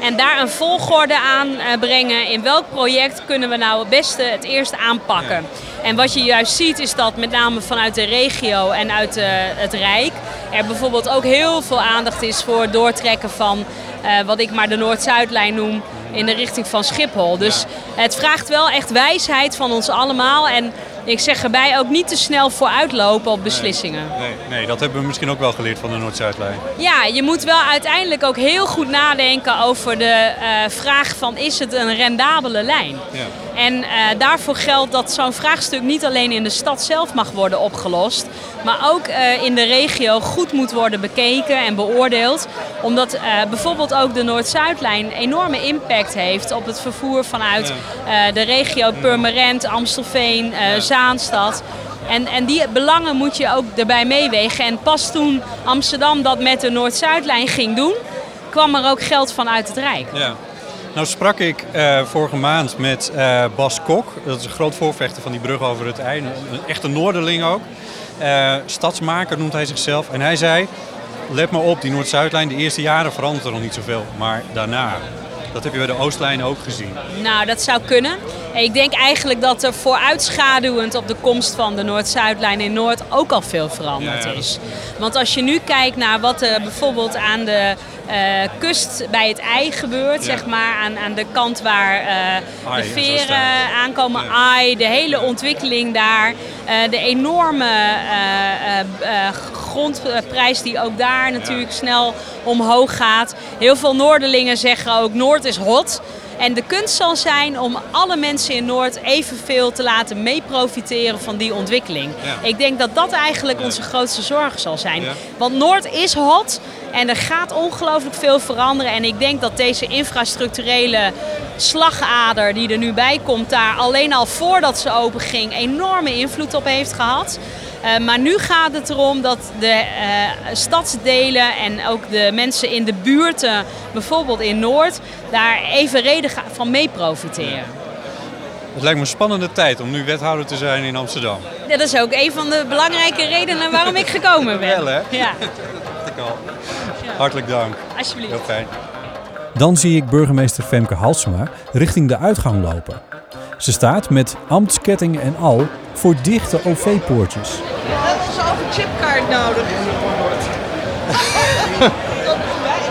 En daar een volgorde aan eh, brengen. In welk project kunnen we nou het beste het eerst aanpakken? En wat je juist ziet is dat met name vanuit de regio en uit eh, het Rijk er bijvoorbeeld ook heel veel aandacht is voor het doortrekken van eh, wat ik maar de Noord-Zuidlijn noem in de richting van Schiphol. Dus het vraagt wel echt wijsheid van ons allemaal. En ik zeg erbij ook niet te snel vooruitlopen op beslissingen. Nee, nee, dat hebben we misschien ook wel geleerd van de Noord-Zuidlijn. Ja, je moet wel uiteindelijk ook heel goed nadenken over de eh, vraag van is het een rendabele lijn? Ja. En eh, daarvoor geldt dat zo'n vraagstuk niet alleen in de stad zelf mag worden opgelost, maar ook eh, in de regio goed moet worden bekeken en beoordeeld. Omdat eh, bijvoorbeeld ook de Noord-Zuidlijn enorme impact heeft op het vervoer vanuit de regio Purmerend, Amstelveen, Zaanstad. En, en die belangen moet je ook erbij meewegen. En pas toen Amsterdam dat met de Noord-Zuidlijn ging doen, kwam er ook geld vanuit het Rijk. Ja. Nou sprak ik eh, vorige maand met eh, Bas Kok. Dat is een groot voorvechter van die brug over het IJ. Een, een echte Noorderling ook. Eh, stadsmaker noemt hij zichzelf. En hij zei, let maar op, die Noord-Zuidlijn, de eerste jaren verandert er nog niet zoveel. Maar daarna, dat heb je bij de Oostlijn ook gezien. Nou, dat zou kunnen. Ik denk eigenlijk dat er vooruitschaduwend op de komst van de Noord-Zuidlijn in Noord ook al veel veranderd Ja, ja, dat is. Want als je nu kijkt naar wat er bijvoorbeeld aan de kust bij het ei gebeurt, zeg maar, aan, aan de kant waar eh, de veren aankomen, ai, de hele ontwikkeling daar, eh, de enorme eh, eh, eh, grondprijs die ook daar natuurlijk snel omhoog gaat. Heel veel Noorderlingen zeggen ook Noord is hot. En de kunst zal zijn om alle mensen in Noord evenveel te laten meeprofiteren van die ontwikkeling. Ja. Ik denk dat dat eigenlijk onze grootste zorg zal zijn. Ja. Want Noord is hot en er gaat ongelooflijk veel veranderen. En ik denk dat deze infrastructurele slagader die er nu bij komt, daar alleen al voordat ze open ging, enorme invloed op heeft gehad. Eh, maar nu gaat het erom dat de eh, stadsdelen en ook de mensen in de buurten, bijvoorbeeld in Noord, daar evenredig van mee profiteren. Het lijkt me een spannende tijd om nu wethouder te zijn in Amsterdam. Dat is ook een van de belangrijke redenen waarom ik gekomen ben. Wel, hè? [laughs] Ja, dacht ik al. Hartelijk dank. alsjeblieft. Heel fijn. Dan zie ik burgemeester Femke Halsema richting de uitgang lopen. Ze staat met ambtsketting en al voor dichte OV-poortjes. We hebben onze overchipkaart nodig. [laughs]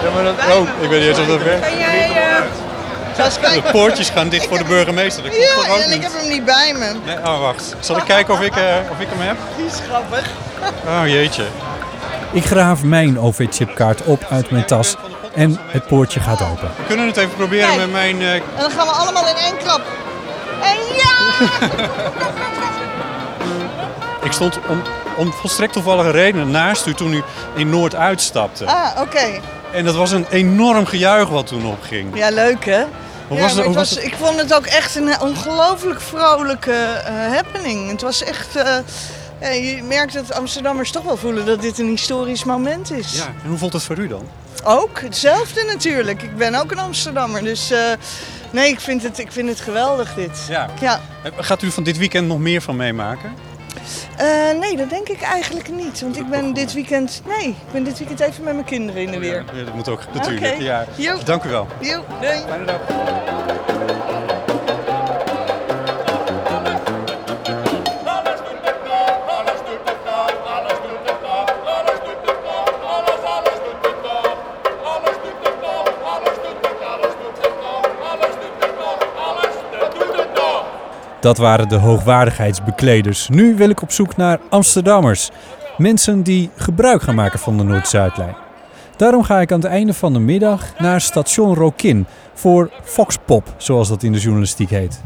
Ja, maar dat, oh, ik weet niet eens of dat werkt. Kan jij... eh, [laughs] De poortjes gaan dicht voor de burgemeester. Dat Ja, ook en ik heb hem niet bij me. Nee, oh, wacht. Zal ik kijken of ik, eh, of ik hem heb? [laughs] Die is grappig. Oh, jeetje. Ik graaf mijn OV-chipkaart op uit mijn tas en het poortje gaat open. We kunnen het even proberen Kijk. met mijn... eh, En dan gaan we allemaal in één klap. En ja! ik stond om, om volstrekt toevallige redenen naast u toen u in Noord uitstapte. Ah, oké. En dat was een enorm gejuich wat toen opging. Ja, leuk hè? Hoe ja, was het- hoe was ik vond het ook echt een ongelooflijk vrolijke eh, happening. Het was echt... eh, ja, je merkt dat Amsterdammers toch wel voelen dat dit een historisch moment is. Ja, en hoe voelt het voor u dan? Ook, hetzelfde natuurlijk. Ik ben ook een Amsterdammer, dus eh, nee, ik vind, het, ik vind het geweldig dit. Ja. Ja. Gaat u van dit weekend nog meer van meemaken? Eh, nee, dat denk ik eigenlijk niet. Want ik ben dit weekend, nee, ik ben dit weekend even met mijn kinderen in de weer. Ja, dat moet ook natuurlijk. Ja. Dank u wel. Jo, doei. Fijne dag. Dat waren de hoogwaardigheidsbekleders. Nu wil ik op zoek naar Amsterdammers. Mensen die gebruik gaan maken van de Noord-Zuidlijn. Daarom ga ik aan het einde van de middag naar station Rokin voor Foxpop, zoals dat in de journalistiek heet.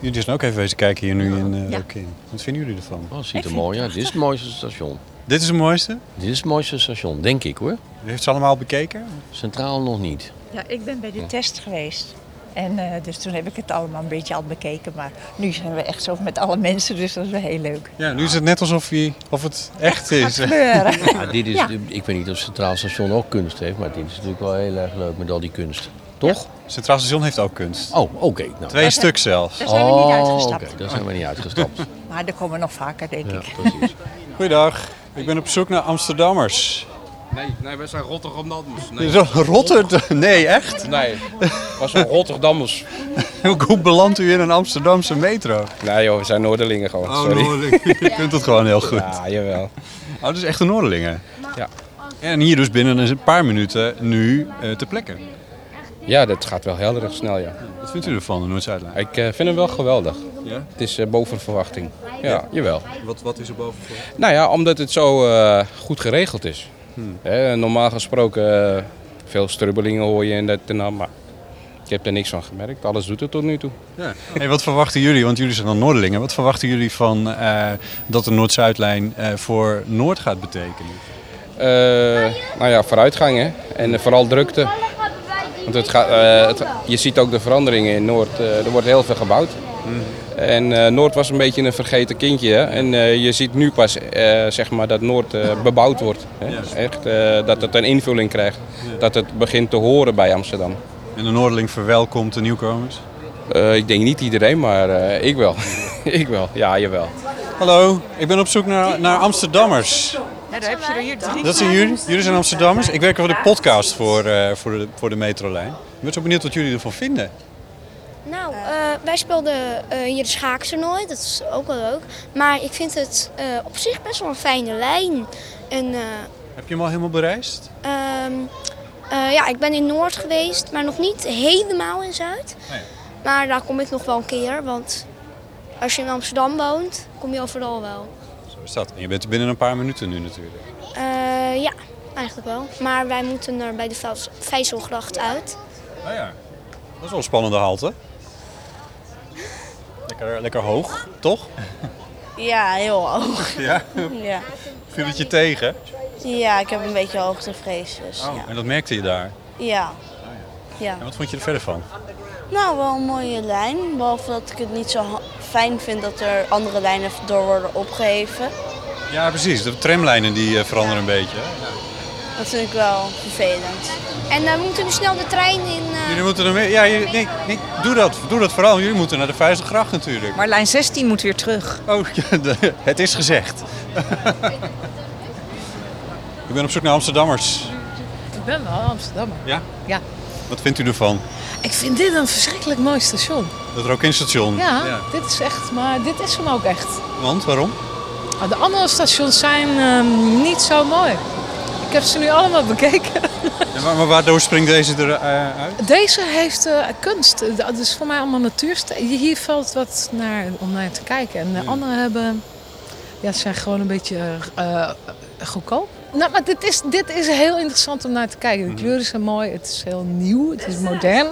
Jullie zijn ook even wezen kijken hier nu in uh, Rokin. Wat vinden jullie ervan? Oh, ziet er mooi uit. Dit is het mooiste station. Dit is het mooiste? Dit is het mooiste station, denk ik hoor. U heeft ze allemaal bekeken? Centraal nog niet. Ja, ik ben bij de test geweest. En eh, dus toen heb ik het allemaal een beetje al bekeken. Maar nu zijn we echt zo met alle mensen, dus dat is wel heel leuk. Ja, nu is het net alsof, je, of het echt is. [laughs] Ja, dit is, Ja. Ik weet niet of Centraal Station ook kunst heeft, maar dit is natuurlijk wel heel erg leuk met al die kunst. Toch? Centraal Station heeft ook kunst. Oh, oké. Nou, Twee stuk zelfs. Daar zijn we niet Oh, uitgestapt. Oké, daar zijn we niet uitgestapt. [laughs] Maar er komen nog vaker, denk Ja, ik. precies. Goeiedag, ik ben op zoek naar Amsterdammers. Nee, nee, wij zijn Rotterdammers. Nee. Zo, Rotterdam? [laughs] Nee, echt? Nee, wij zijn Rotterdammers. [laughs] Hoe belandt u in een Amsterdamse metro? Nee joh, we zijn Noorderlingen gewoon, Oh, sorry. Noorderlingen. [laughs] Je kunt het gewoon heel goed. Ja, jawel. Oh, dat is echt een Noorderlingen. Ja. En hier dus binnen een paar minuten nu eh ter plekke. Ja, dat gaat wel heel erg snel, ja. Wat vindt u ervan, de Noord-Zuidlijn? Ik eh, vind hem wel geweldig. Ja? Het is eh, boven verwachting. Ja, Ja? jawel. Wat, wat is er boven voor? Nou ja, omdat het zo eh, goed geregeld is. Hmm. Normaal gesproken, eh, veel strubbelingen hoor je en dat en dat, maar Ik heb er niks van gemerkt. Alles doet het tot nu toe. Ja. Hey, wat verwachten jullie, want jullie zijn dan Noorderlingen, wat verwachten jullie van eh, dat de Noord-Zuidlijn eh, voor Noord gaat betekenen? Nou ja, vooruitgang hè. En vooral drukte. Want het gaat, het- je ziet ook de veranderingen in Noord. Er wordt heel veel gebouwd. En eh, Noord was een beetje een vergeten kindje. Hè? En eh, je ziet nu pas eh, zeg maar dat Noord eh, bebouwd wordt. Hè? Echt, eh, dat het een invulling krijgt. Dat het begint te horen bij Amsterdam. En de Noorderling verwelkomt de nieuwkomers? Eh, ik denk niet iedereen, maar eh, ik wel. [laughs] ik wel, ja, jawel. Hallo, ik ben op zoek naar, naar Amsterdammers. Ja, daar heb je er hier drie. Dat zijn jullie? Jullie zijn Amsterdammers? Ik werk voor de podcast voor, eh, voor, de, voor de metrolijn. Ik ben zo benieuwd wat jullie ervan vinden. Nou, eh, wij speelden eh, hier de schaaktoernooi, dat is ook wel leuk. Maar ik vind het eh, op zich best wel een fijne lijn. En, Heb je hem al helemaal bereisd? ehm, eh, ja, ik ben in Noord geweest, maar nog niet helemaal in Zuid. Maar daar kom ik nog wel een keer, want als je in Amsterdam woont, kom je overal wel. Zo is dat. En je bent er binnen een paar minuten nu natuurlijk. Ja, eigenlijk wel. Maar wij moeten er bij de Vijzelgracht uit. Oh ja, dat is wel een spannende halte. Lekker, lekker hoog, toch? Ja, heel hoog. [laughs] Ja? Ja. Viel het je tegen? ja, ik heb een beetje hoogtevrees. Dus, ja. En dat merkte je daar. Ja. ja. En wat vond je er verder van? Nou, wel een mooie lijn. Behalve dat ik het niet zo fijn vind dat er andere lijnen door worden opgeheven. Ja, precies. De tramlijnen die eh, veranderen een beetje. hè? Dat vind ik wel vervelend. En eh, we moeten nu snel de trein in. eh, Jullie moeten er mee... Ja, jullie- nee, nee, doe dat. Doe dat vooral. Jullie moeten naar de Vijzelgracht natuurlijk. Maar lijn 16 moet weer terug. Oh, [laughs] ja, de- het is gezegd. ik ben op zoek naar Amsterdammers. Ik ben wel Amsterdammer. Ja? Ja. Wat vindt u ervan? Ik vind dit een verschrikkelijk mooi station. Dat Rokinstation? Ja, dit is echt, maar dit is hem ook echt. Want, waarom? Maar De andere stations zijn ehm, niet zo mooi. Ik heb ze nu allemaal bekeken. Ja, maar, waardoor springt deze er eh? Deze heeft eh, kunst. Dat is voor mij allemaal natuurst. Hier valt wat naar, om naar te kijken. En de andere hebben... Ja, ze zijn gewoon een beetje eh, goedkoop. Nou, maar dit is, dit is heel interessant om naar te kijken. De kleuren zijn mooi, het is heel nieuw, het is modern.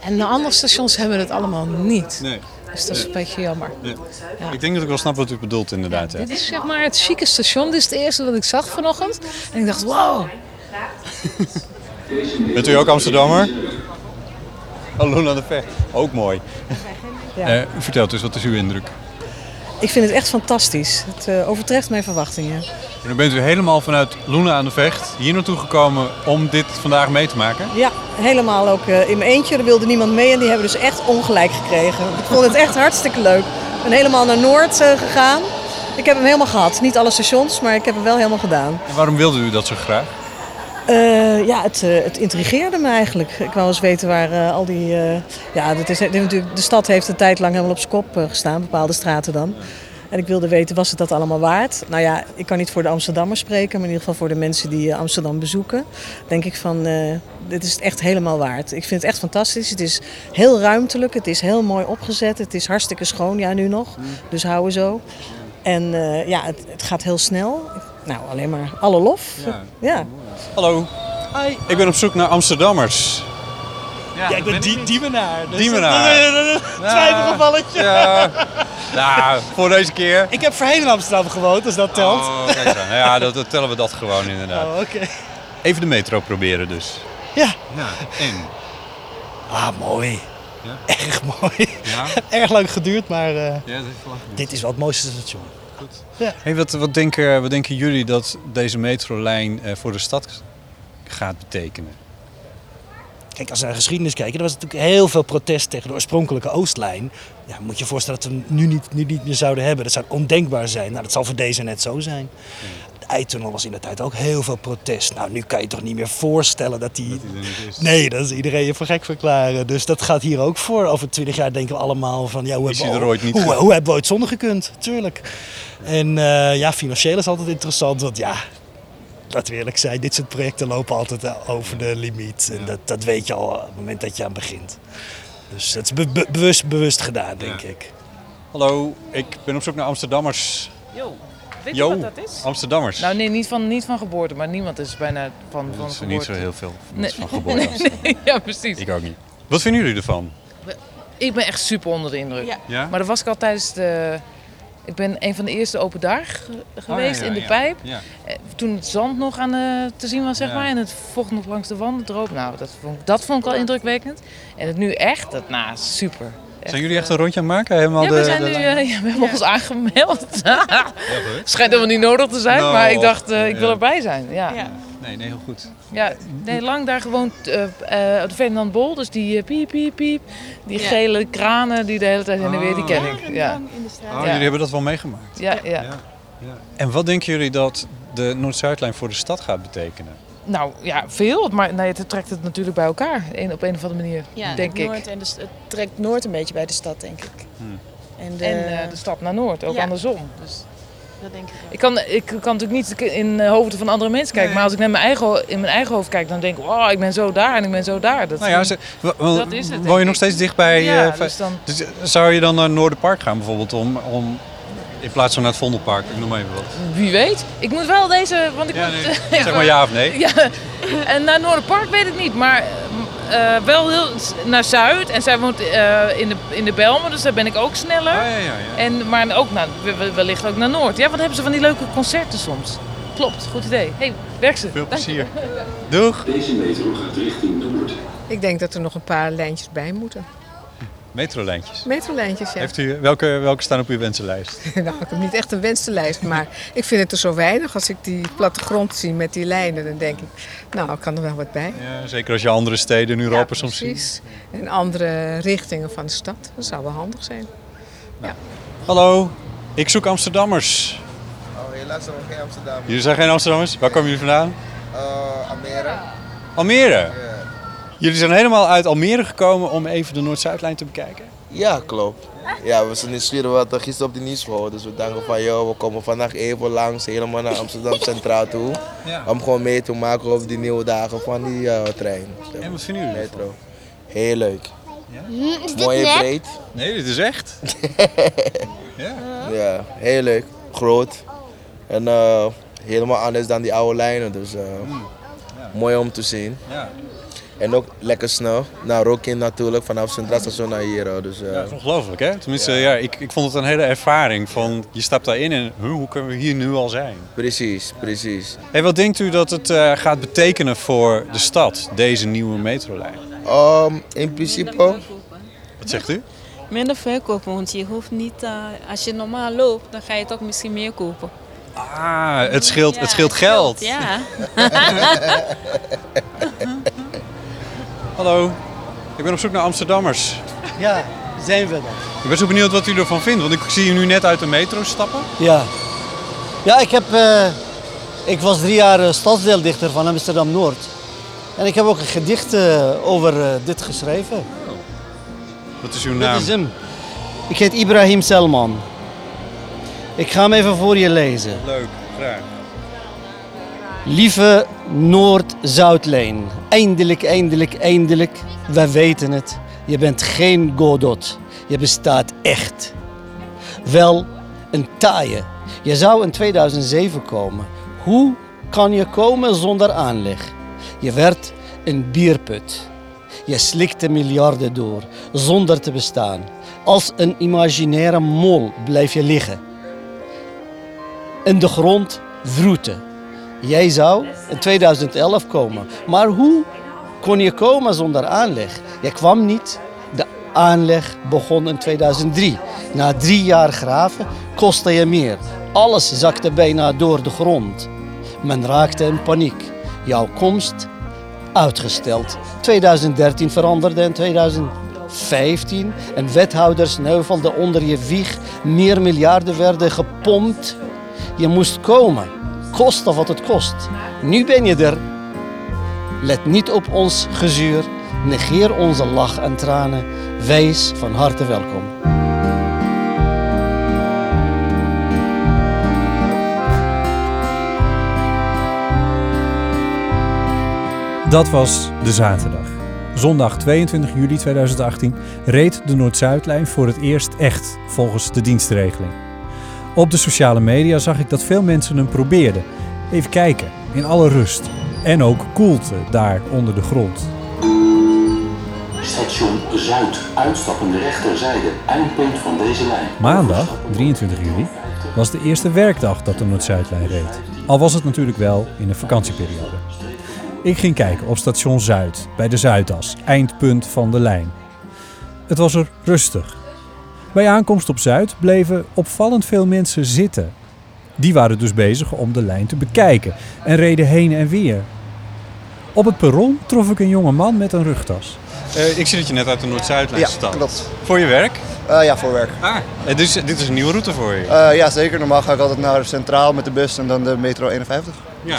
En de andere stations hebben het allemaal niet. Nee. Dus dat is een beetje jammer. Ja. Ik denk dat ik wel snap wat u bedoelt inderdaad. ja. Dit is zeg maar het chique station. Dit is het eerste wat ik zag vanochtend. En ik dacht, wow. [laughs] Bent u ook Amsterdammer? Hallo aan de Vecht. Ook mooi. Ja. Eh, u vertelt dus, wat is uw indruk? Ik vind het echt fantastisch. Het eh, overtreft mijn verwachtingen. En dan bent u helemaal vanuit Loenen aan de Vecht hier naartoe gekomen om dit vandaag mee te maken? Ja, helemaal ook eh, in mijn eentje. Er wilde niemand mee en die hebben dus echt ongelijk gekregen. Ik vond het echt hartstikke leuk. Ik ben helemaal naar Noord eh, gegaan. Ik heb hem helemaal gehad. Niet alle stations, maar ik heb hem wel helemaal gedaan. En waarom wilde u dat zo graag? Eh, ja, het, eh, het intrigeerde me eigenlijk. Ik wou eens weten waar eh, al die... ja, dat is, natuurlijk, de stad heeft een tijd lang helemaal op zijn kop gestaan, bepaalde straten dan. En ik wilde weten, was het dat allemaal waard? Nou ja, ik kan niet voor de Amsterdammers spreken, maar in ieder geval voor de mensen die Amsterdam bezoeken. Denk ik van, dit is het echt helemaal waard. Ik vind het echt fantastisch. Het is heel ruimtelijk, het is heel mooi opgezet, het is hartstikke schoon, ja nu nog. Dus houden zo. En ja, het, het gaat heel snel. Nou, alleen maar alle lof. ja. Hallo. Hoi. Ik ben op zoek naar Amsterdammers. Ja, ik ben die, dievenaar. Dus [laughs] dat- Twijfelgevalletje. Ja. Nou, voor deze keer. Ik heb voorheen in Amsterdam gewoond, als dat telt. Oh, kijk aan. Ja, dat, dat tellen we dat gewoon inderdaad. Oh, oké. Even de metro proberen dus. Ja. Ja, en? Ah, mooi. Ja? Erg mooi. Ja? [laughs] Erg lang geduurd, maar eh, Ja, dat heeft lang geduurd. dit is wel het mooiste station. Goed. Ja. Hey, wat, wat, denken, wat denken jullie dat deze metrolijn eh, voor de stad gaat betekenen? Kijk, als we naar de geschiedenis kijken, er was natuurlijk heel veel protest tegen de oorspronkelijke Oostlijn. Ja, moet je je voorstellen dat we hem nu niet, nu niet meer zouden hebben. Dat zou ondenkbaar zijn. Nou, dat zal voor deze net zo zijn. De eitunnel was in de tijd ook heel veel protest. Nou, nu kan je toch niet meer voorstellen dat die... Nee, dat is iedereen je voor gek verklaren. Dus dat gaat hier ook voor. Over twintig jaar denken we allemaal van... Ja, hoe, hebben we, ooit hoe, hebben we ooit zonder gekund? Tuurlijk. En eh, ja, financieel is altijd interessant. Want ja, laten we eerlijk zijn, dit soort projecten lopen altijd over de limiet. En dat, dat weet je al op het moment dat je aan begint. Dus het is be- be- bewust, bewust gedaan, denk ik. Hallo, ik ben op zoek naar Amsterdammers. Yo, weet Yo, je wat dat is? Amsterdammers. Nou nee, niet van, niet van geboorte, maar niemand is bijna van, van Dat is geboorte. niet zo heel veel Nee. van [laughs] geboorte. Nee, nee, ja, precies. Ik ook niet. Wat vinden jullie ervan? Ik ben echt super onder de indruk. Ja? Maar dat was ik al tijdens de... Ik ben een van de eerste open dag geweest Oh, ja, in de pijp. Ja. Eh, Toen het zand nog aan de, te zien was, zeg maar. En het vocht nog langs de wanden droop. Nou, dat vond, ik- dat vond ik al indrukwekkend. En het nu echt, dat, nou, super. Zijn jullie echt een rondje aan het maken? Helemaal Ja, we, zijn de nu, eh, ja, we hebben ons aangemeld. [laughs] Schijnt helemaal niet nodig te zijn, Nou, maar ik dacht, eh, ik wil erbij zijn. Ja. Nee, nee, heel goed. Ja, nee, lang daar gewoond eh, eh, op de Ferdinand Bol, dus die eh, piep, piep, piep. Die Ja. gele kranen die de hele tijd heen en weer, die ken ik. Ja. In de straat. Oh, Ja. jullie hebben dat wel meegemaakt. Ja, ja. En wat denken jullie dat de Noord-Zuidlijn voor de stad gaat betekenen? Nou ja, veel, maar nee, het trekt het natuurlijk bij elkaar een, op een of andere manier, Ja, denk het ik. Noord en de, het trekt Noord een beetje bij de stad, denk ik. En de, En eh, de stad naar Noord, ook Ja. andersom. Dus dat denk ik ik, kan, ik kan natuurlijk niet in de hoofden van andere mensen kijken, maar als ik naar mijn eigen, in mijn eigen hoofd kijk, dan denk ik, wow, ik ben zo daar en ik ben zo daar. Dat, Nou ja, ze, dat is het. woon je nog steeds dichtbij? Ja, eh, dus dan... dus, eh, zou je dan naar Noorderpark gaan bijvoorbeeld om, om in plaats van naar het Vondelpark? Ik noem maar even wat. Wie weet. Ik moet wel deze, want ik Ja, moet, nee. [laughs] Zeg maar ja of nee. Ja, en naar Noorderpark weet ik niet, maar eh, wel heel naar Zuid. En zij woont eh, in, de, in de Belmen, dus daar ben ik ook sneller. ja, ja, ja. En, maar ook naar, we- we- wellicht ook naar Noord. Ja, wat hebben ze van die leuke concerten soms? Klopt, goed idee. hey, werk ze. Veel plezier. [laughs] Doeg. Deze metro gaat richting Noord. Ik denk dat er nog een paar lijntjes bij moeten. Metrolijntjes. Metrolijntjes, ja. Heeft u, welke, welke staan op uw wensenlijst? [laughs] nou, ik heb niet echt een wensenlijst, maar ik vind het er zo weinig. Als ik die plattegrond zie met die lijnen, dan denk ik, nou, ik kan er wel wat bij. Ja, zeker als je andere steden in Europa soms ziet. Precies. En andere richtingen van de stad. Dat zou wel handig zijn. Hallo, ik zoek Amsterdammers. Oh, helaas zijn we geen Amsterdam. Jullie zijn geen Amsterdammers? Waar komen jullie vandaan? Uh, Almere. Almere. Jullie zijn helemaal uit Almere gekomen om even de Noord-Zuidlijn te bekijken? Ja, klopt. Ja, we zijn nieuwsgierig. We hadden gisteren op de nieuws gehoord. Dus we dachten van, joh, we komen vandaag even langs, helemaal naar Amsterdam [laughs] Centraal toe. Ja. Om gewoon mee te maken over die nieuwe dagen van die eh, trein. En wat vinden jullie Metro. Heel leuk. is dit Mooi en breed. Nee, dit is echt. [laughs] ja. Ja, heel leuk. Groot. En eh, helemaal anders dan die oude lijnen. Dus eh, mooi om te zien. Ja. En ook lekker snel. Naar Rokin natuurlijk, vanaf Centraal Station naar hier. Dus, eh, Ja, dat is ongelooflijk, hè? Tenminste, ja. ik, ik vond het een hele ervaring van je stapt daarin en huh, hoe kunnen we hier nu al zijn? Precies, precies. Hey, wat denkt u dat het eh, gaat betekenen voor de stad, deze nieuwe metrolijn? Ehm, in principe, Wat zegt u? Minder verkopen, want je hoeft niet, eh, als je normaal loopt, dan ga je toch misschien meer kopen. Ah, het scheelt, Ja, het scheelt het geld. scheelt, ja. [laughs] [laughs] Hallo, ik ben op zoek naar Amsterdammers. Ja, zijn we dat. Ik ben zo benieuwd wat u ervan vindt, want ik zie u nu net uit de metro stappen. Ja. Ja, ik heb... eh, ik was drie jaar eh, stadsdeeldichter van Amsterdam-Noord. En ik heb ook een gedicht eh, over dit geschreven. Wat is uw Dit naam? is hem. Ik heet Ibrahim Selman. Ik ga hem even voor je lezen. Leuk, graag. Lieve Noord-Zuidlijn, eindelijk, eindelijk, eindelijk, wij weten het. Je bent geen Godot, je bestaat echt. Wel een taaie. Je zou in 2007 komen. Hoe kan je komen zonder aanleg? Je werd een bierput. Je slikte miljarden door, zonder te bestaan. Als een imaginaire mol blijf je liggen. In de grond vroeten. Jij zou in 2011 komen. Maar hoe kon je komen zonder aanleg? Je kwam niet. De aanleg begon in 2003. Na drie jaar graven kostte je meer. Alles zakte bijna door de grond. Men raakte in paniek. Jouw komst uitgesteld. 2013 veranderde in 2015. En wethouders sneuvelden onder je wieg. Meer miljarden werden gepompt. Je moest komen, koste wat het kost. Nu ben je er. Let niet op ons gezuur. Negeer onze lach en tranen. Wees van harte welkom. Dat was de zaterdag. Zondag 22 juli 2018 reed de Noord-Zuidlijn voor het eerst echt volgens de dienstregeling. Op de sociale media zag ik dat veel mensen hem probeerden. Even kijken, in alle rust. En ook koelte daar onder de grond. Station Zuid, uitstappende rechterzijde, eindpunt van deze lijn. Maandag, 23 juli, was de eerste werkdag dat de Noord-Zuidlijn reed. Al was het natuurlijk wel in een vakantieperiode. Ik ging kijken op station Zuid, bij de Zuidas, eindpunt van de lijn. Het was er rustig. Bij aankomst op Zuid bleven opvallend veel mensen zitten. Die waren dus bezig om de lijn te bekijken en reden heen en weer. Op het perron trof ik een jonge man met een rugtas. Eh, ik zie dat je net uit de Noord-Zuidlijn Ja, stapt. klopt. Voor je werk? Eh, ja, voor werk. Ah, eh, dus dit is een nieuwe route voor je? Eh, ja, zeker. Normaal ga ik altijd naar Centraal met de bus en dan de metro 51. ja.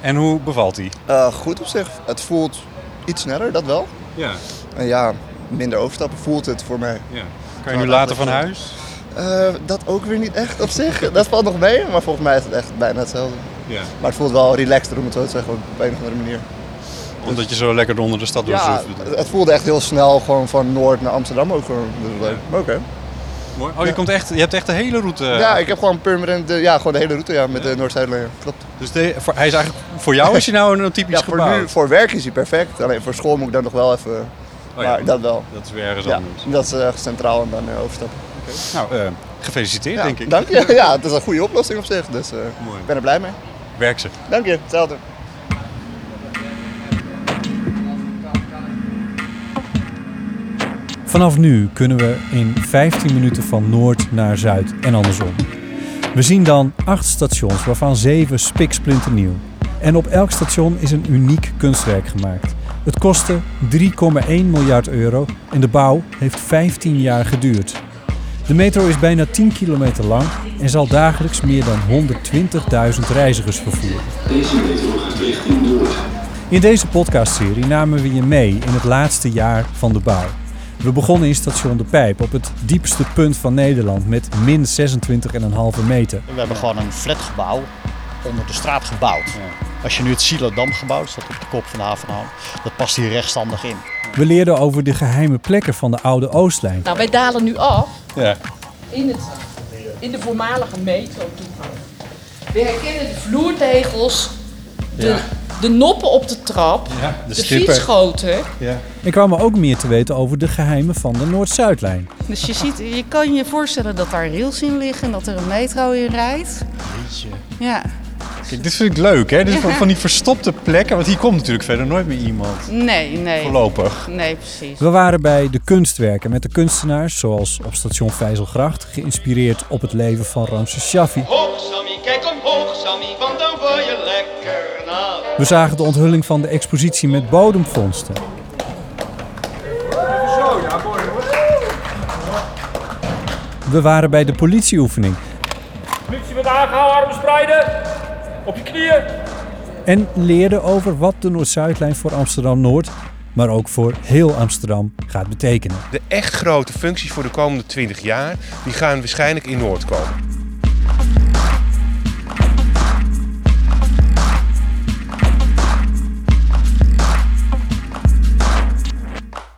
En hoe bevalt die? Eh, goed op zich. Het voelt iets sneller, dat wel. Ja. En ja, minder overstappen voelt het voor mij. Ja. Kan je nu later van huis? Eh, dat ook weer niet echt op zich. Dat valt nog mee, maar volgens mij is het echt bijna hetzelfde. Ja. Maar het voelt wel relaxter om het zo te zeggen, op een of andere manier. Omdat je zo lekker onder de stad door Ja, zoeft. het voelde echt heel snel gewoon van Noord naar Amsterdam ook gewoon. Dus. Maar Oké. Mooi. Oh, je, komt echt, je hebt echt de hele route. Ja, ik heb gewoon permanent, de, ja, gewoon de hele route ja, met de Noord-Zuidlijn. Klopt. Dus de, voor, hij is eigenlijk voor jou is hij nou een typisch [laughs] ja, voor, nu, voor werk is hij perfect. Alleen voor school moet ik dan nog wel even. Oh ja, maar dat wel. Dat is weer ergens Ja, anders. dat is eh, centraal en dan eh, overstappen. Nou, eh, gefeliciteerd Ja, denk ik. Dank je. [laughs] Ja, het is een goede oplossing op zich. Dus eh, ik ben er blij mee. Werk ze. Dank je. Hetzelfde. Vanaf nu kunnen we in 15 minuten van noord naar zuid en andersom. We zien dan acht stations, waarvan zeven spiksplinternieuw. En op elk station is een uniek kunstwerk gemaakt. Het kostte 3,1 miljard euro en de bouw heeft 15 jaar geduurd. De metro is bijna 10 kilometer lang en zal dagelijks meer dan 120.000 reizigers vervoeren. Deze metro gaat richting Noord. In deze podcastserie namen we je mee in het laatste jaar van de bouw. We begonnen in station De Pijp op het diepste punt van Nederland met min 26,5 meter. We hebben gewoon een flatgebouw onder de straat gebouwd. Als je nu het Silodam gebouw, staat op de kop van de dat past hier rechtstandig in. We leerden over de geheime plekken van de oude Oostlijn. Nou, wij dalen nu af Ja. in, het, in de voormalige metro toegang. We herkennen de vloertegels, de, Ja. de noppen op de trap, Ja, de, de stipper. fietsgoten. Ja. Er ook meer te weten over de geheimen van de Noord-Zuidlijn. Dus je, ziet, je kan je voorstellen dat daar rails in liggen en dat er een metro in rijdt. Ja. Kijk, dit vind ik leuk, hè? Dit is [laughs] van, die verstopte plekken, want hier komt natuurlijk verder nooit meer iemand. Nee, nee. Voorlopig. Nee, precies. We waren bij de kunstwerken met de kunstenaars, zoals op station Vijzelgracht, geïnspireerd op het leven van Ramses Shaffi. Hoog Sammy, kijk omhoog Sammy, want dan word je lekker nat. We zagen de onthulling van de expositie met bodemvondsten. Zo, ja mooi We waren bij de politieoefening Politie met aangehouden, armen spreiden. Op je knieën. en leerden over wat de Noord-Zuidlijn voor Amsterdam-Noord, maar ook voor heel Amsterdam gaat betekenen. De echt grote functies voor de komende 20 jaar, die gaan waarschijnlijk in Noord komen.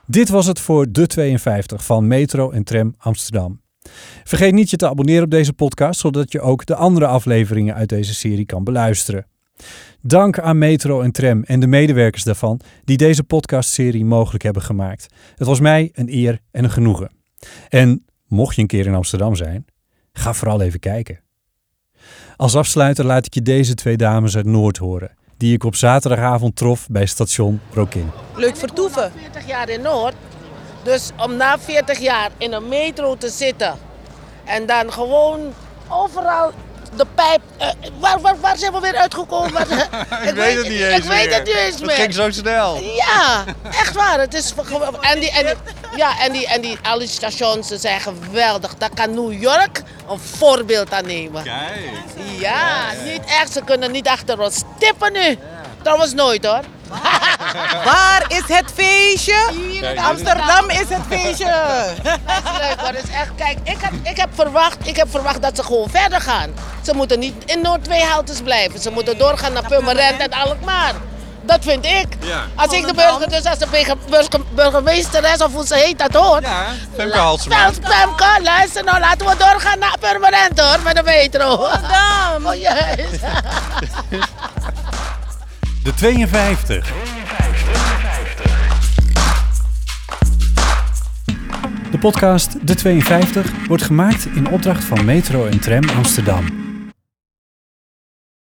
Dit was het voor de 52 van Metro en Tram Amsterdam. Vergeet niet je te abonneren op deze podcast, zodat je ook de andere afleveringen uit deze serie kan beluisteren. Dank aan Metro en Tram en de medewerkers daarvan die deze podcastserie mogelijk hebben gemaakt. Het was mij een eer en een genoegen. En mocht je een keer in Amsterdam zijn, ga vooral even kijken. Als afsluiter laat ik je deze twee dames uit Noord horen, die ik op zaterdagavond trof bij station Rokin. leuk vertoeven. 40 jaar in Noord. Dus om na 40 jaar in een metro te zitten en dan gewoon overal de pijp. eh, waar, waar, waar zijn we weer uitgekomen? [laughs] Ik weet het niet eens Ik weet meer. het niet eens Het meer. ging zo snel. Ja, echt waar. Het is en die, en die, ja, en die, en die, al die stations ze zijn geweldig. Daar kan New York een voorbeeld aan nemen. Kijk. Ja, niet echt. Ze kunnen niet achter ons tippen nu. Trouwens nooit hoor. [laughs] Waar is het feestje? Hier in Amsterdam is het feestje. Dat is leuk hoor. Is echt, kijk, ik heb, ik, heb verwacht, ik heb verwacht dat ze gewoon verder gaan. Ze moeten niet in Noord twee haltes blijven. Ze moeten doorgaan naar Purmerend en Alkmaar. Dat vind ik. Ja. Als ik de burger, dus als de burger, burger- burgemeesteres of hoe ze heet dat hoort. Femke Halsema. Femke, Femke, luister nou, laten we doorgaan naar Purmerend hoor, met de metro. [laughs] Oh, juist. [laughs] De 52. De podcast De 52 wordt gemaakt in opdracht van Metro en Tram Amsterdam.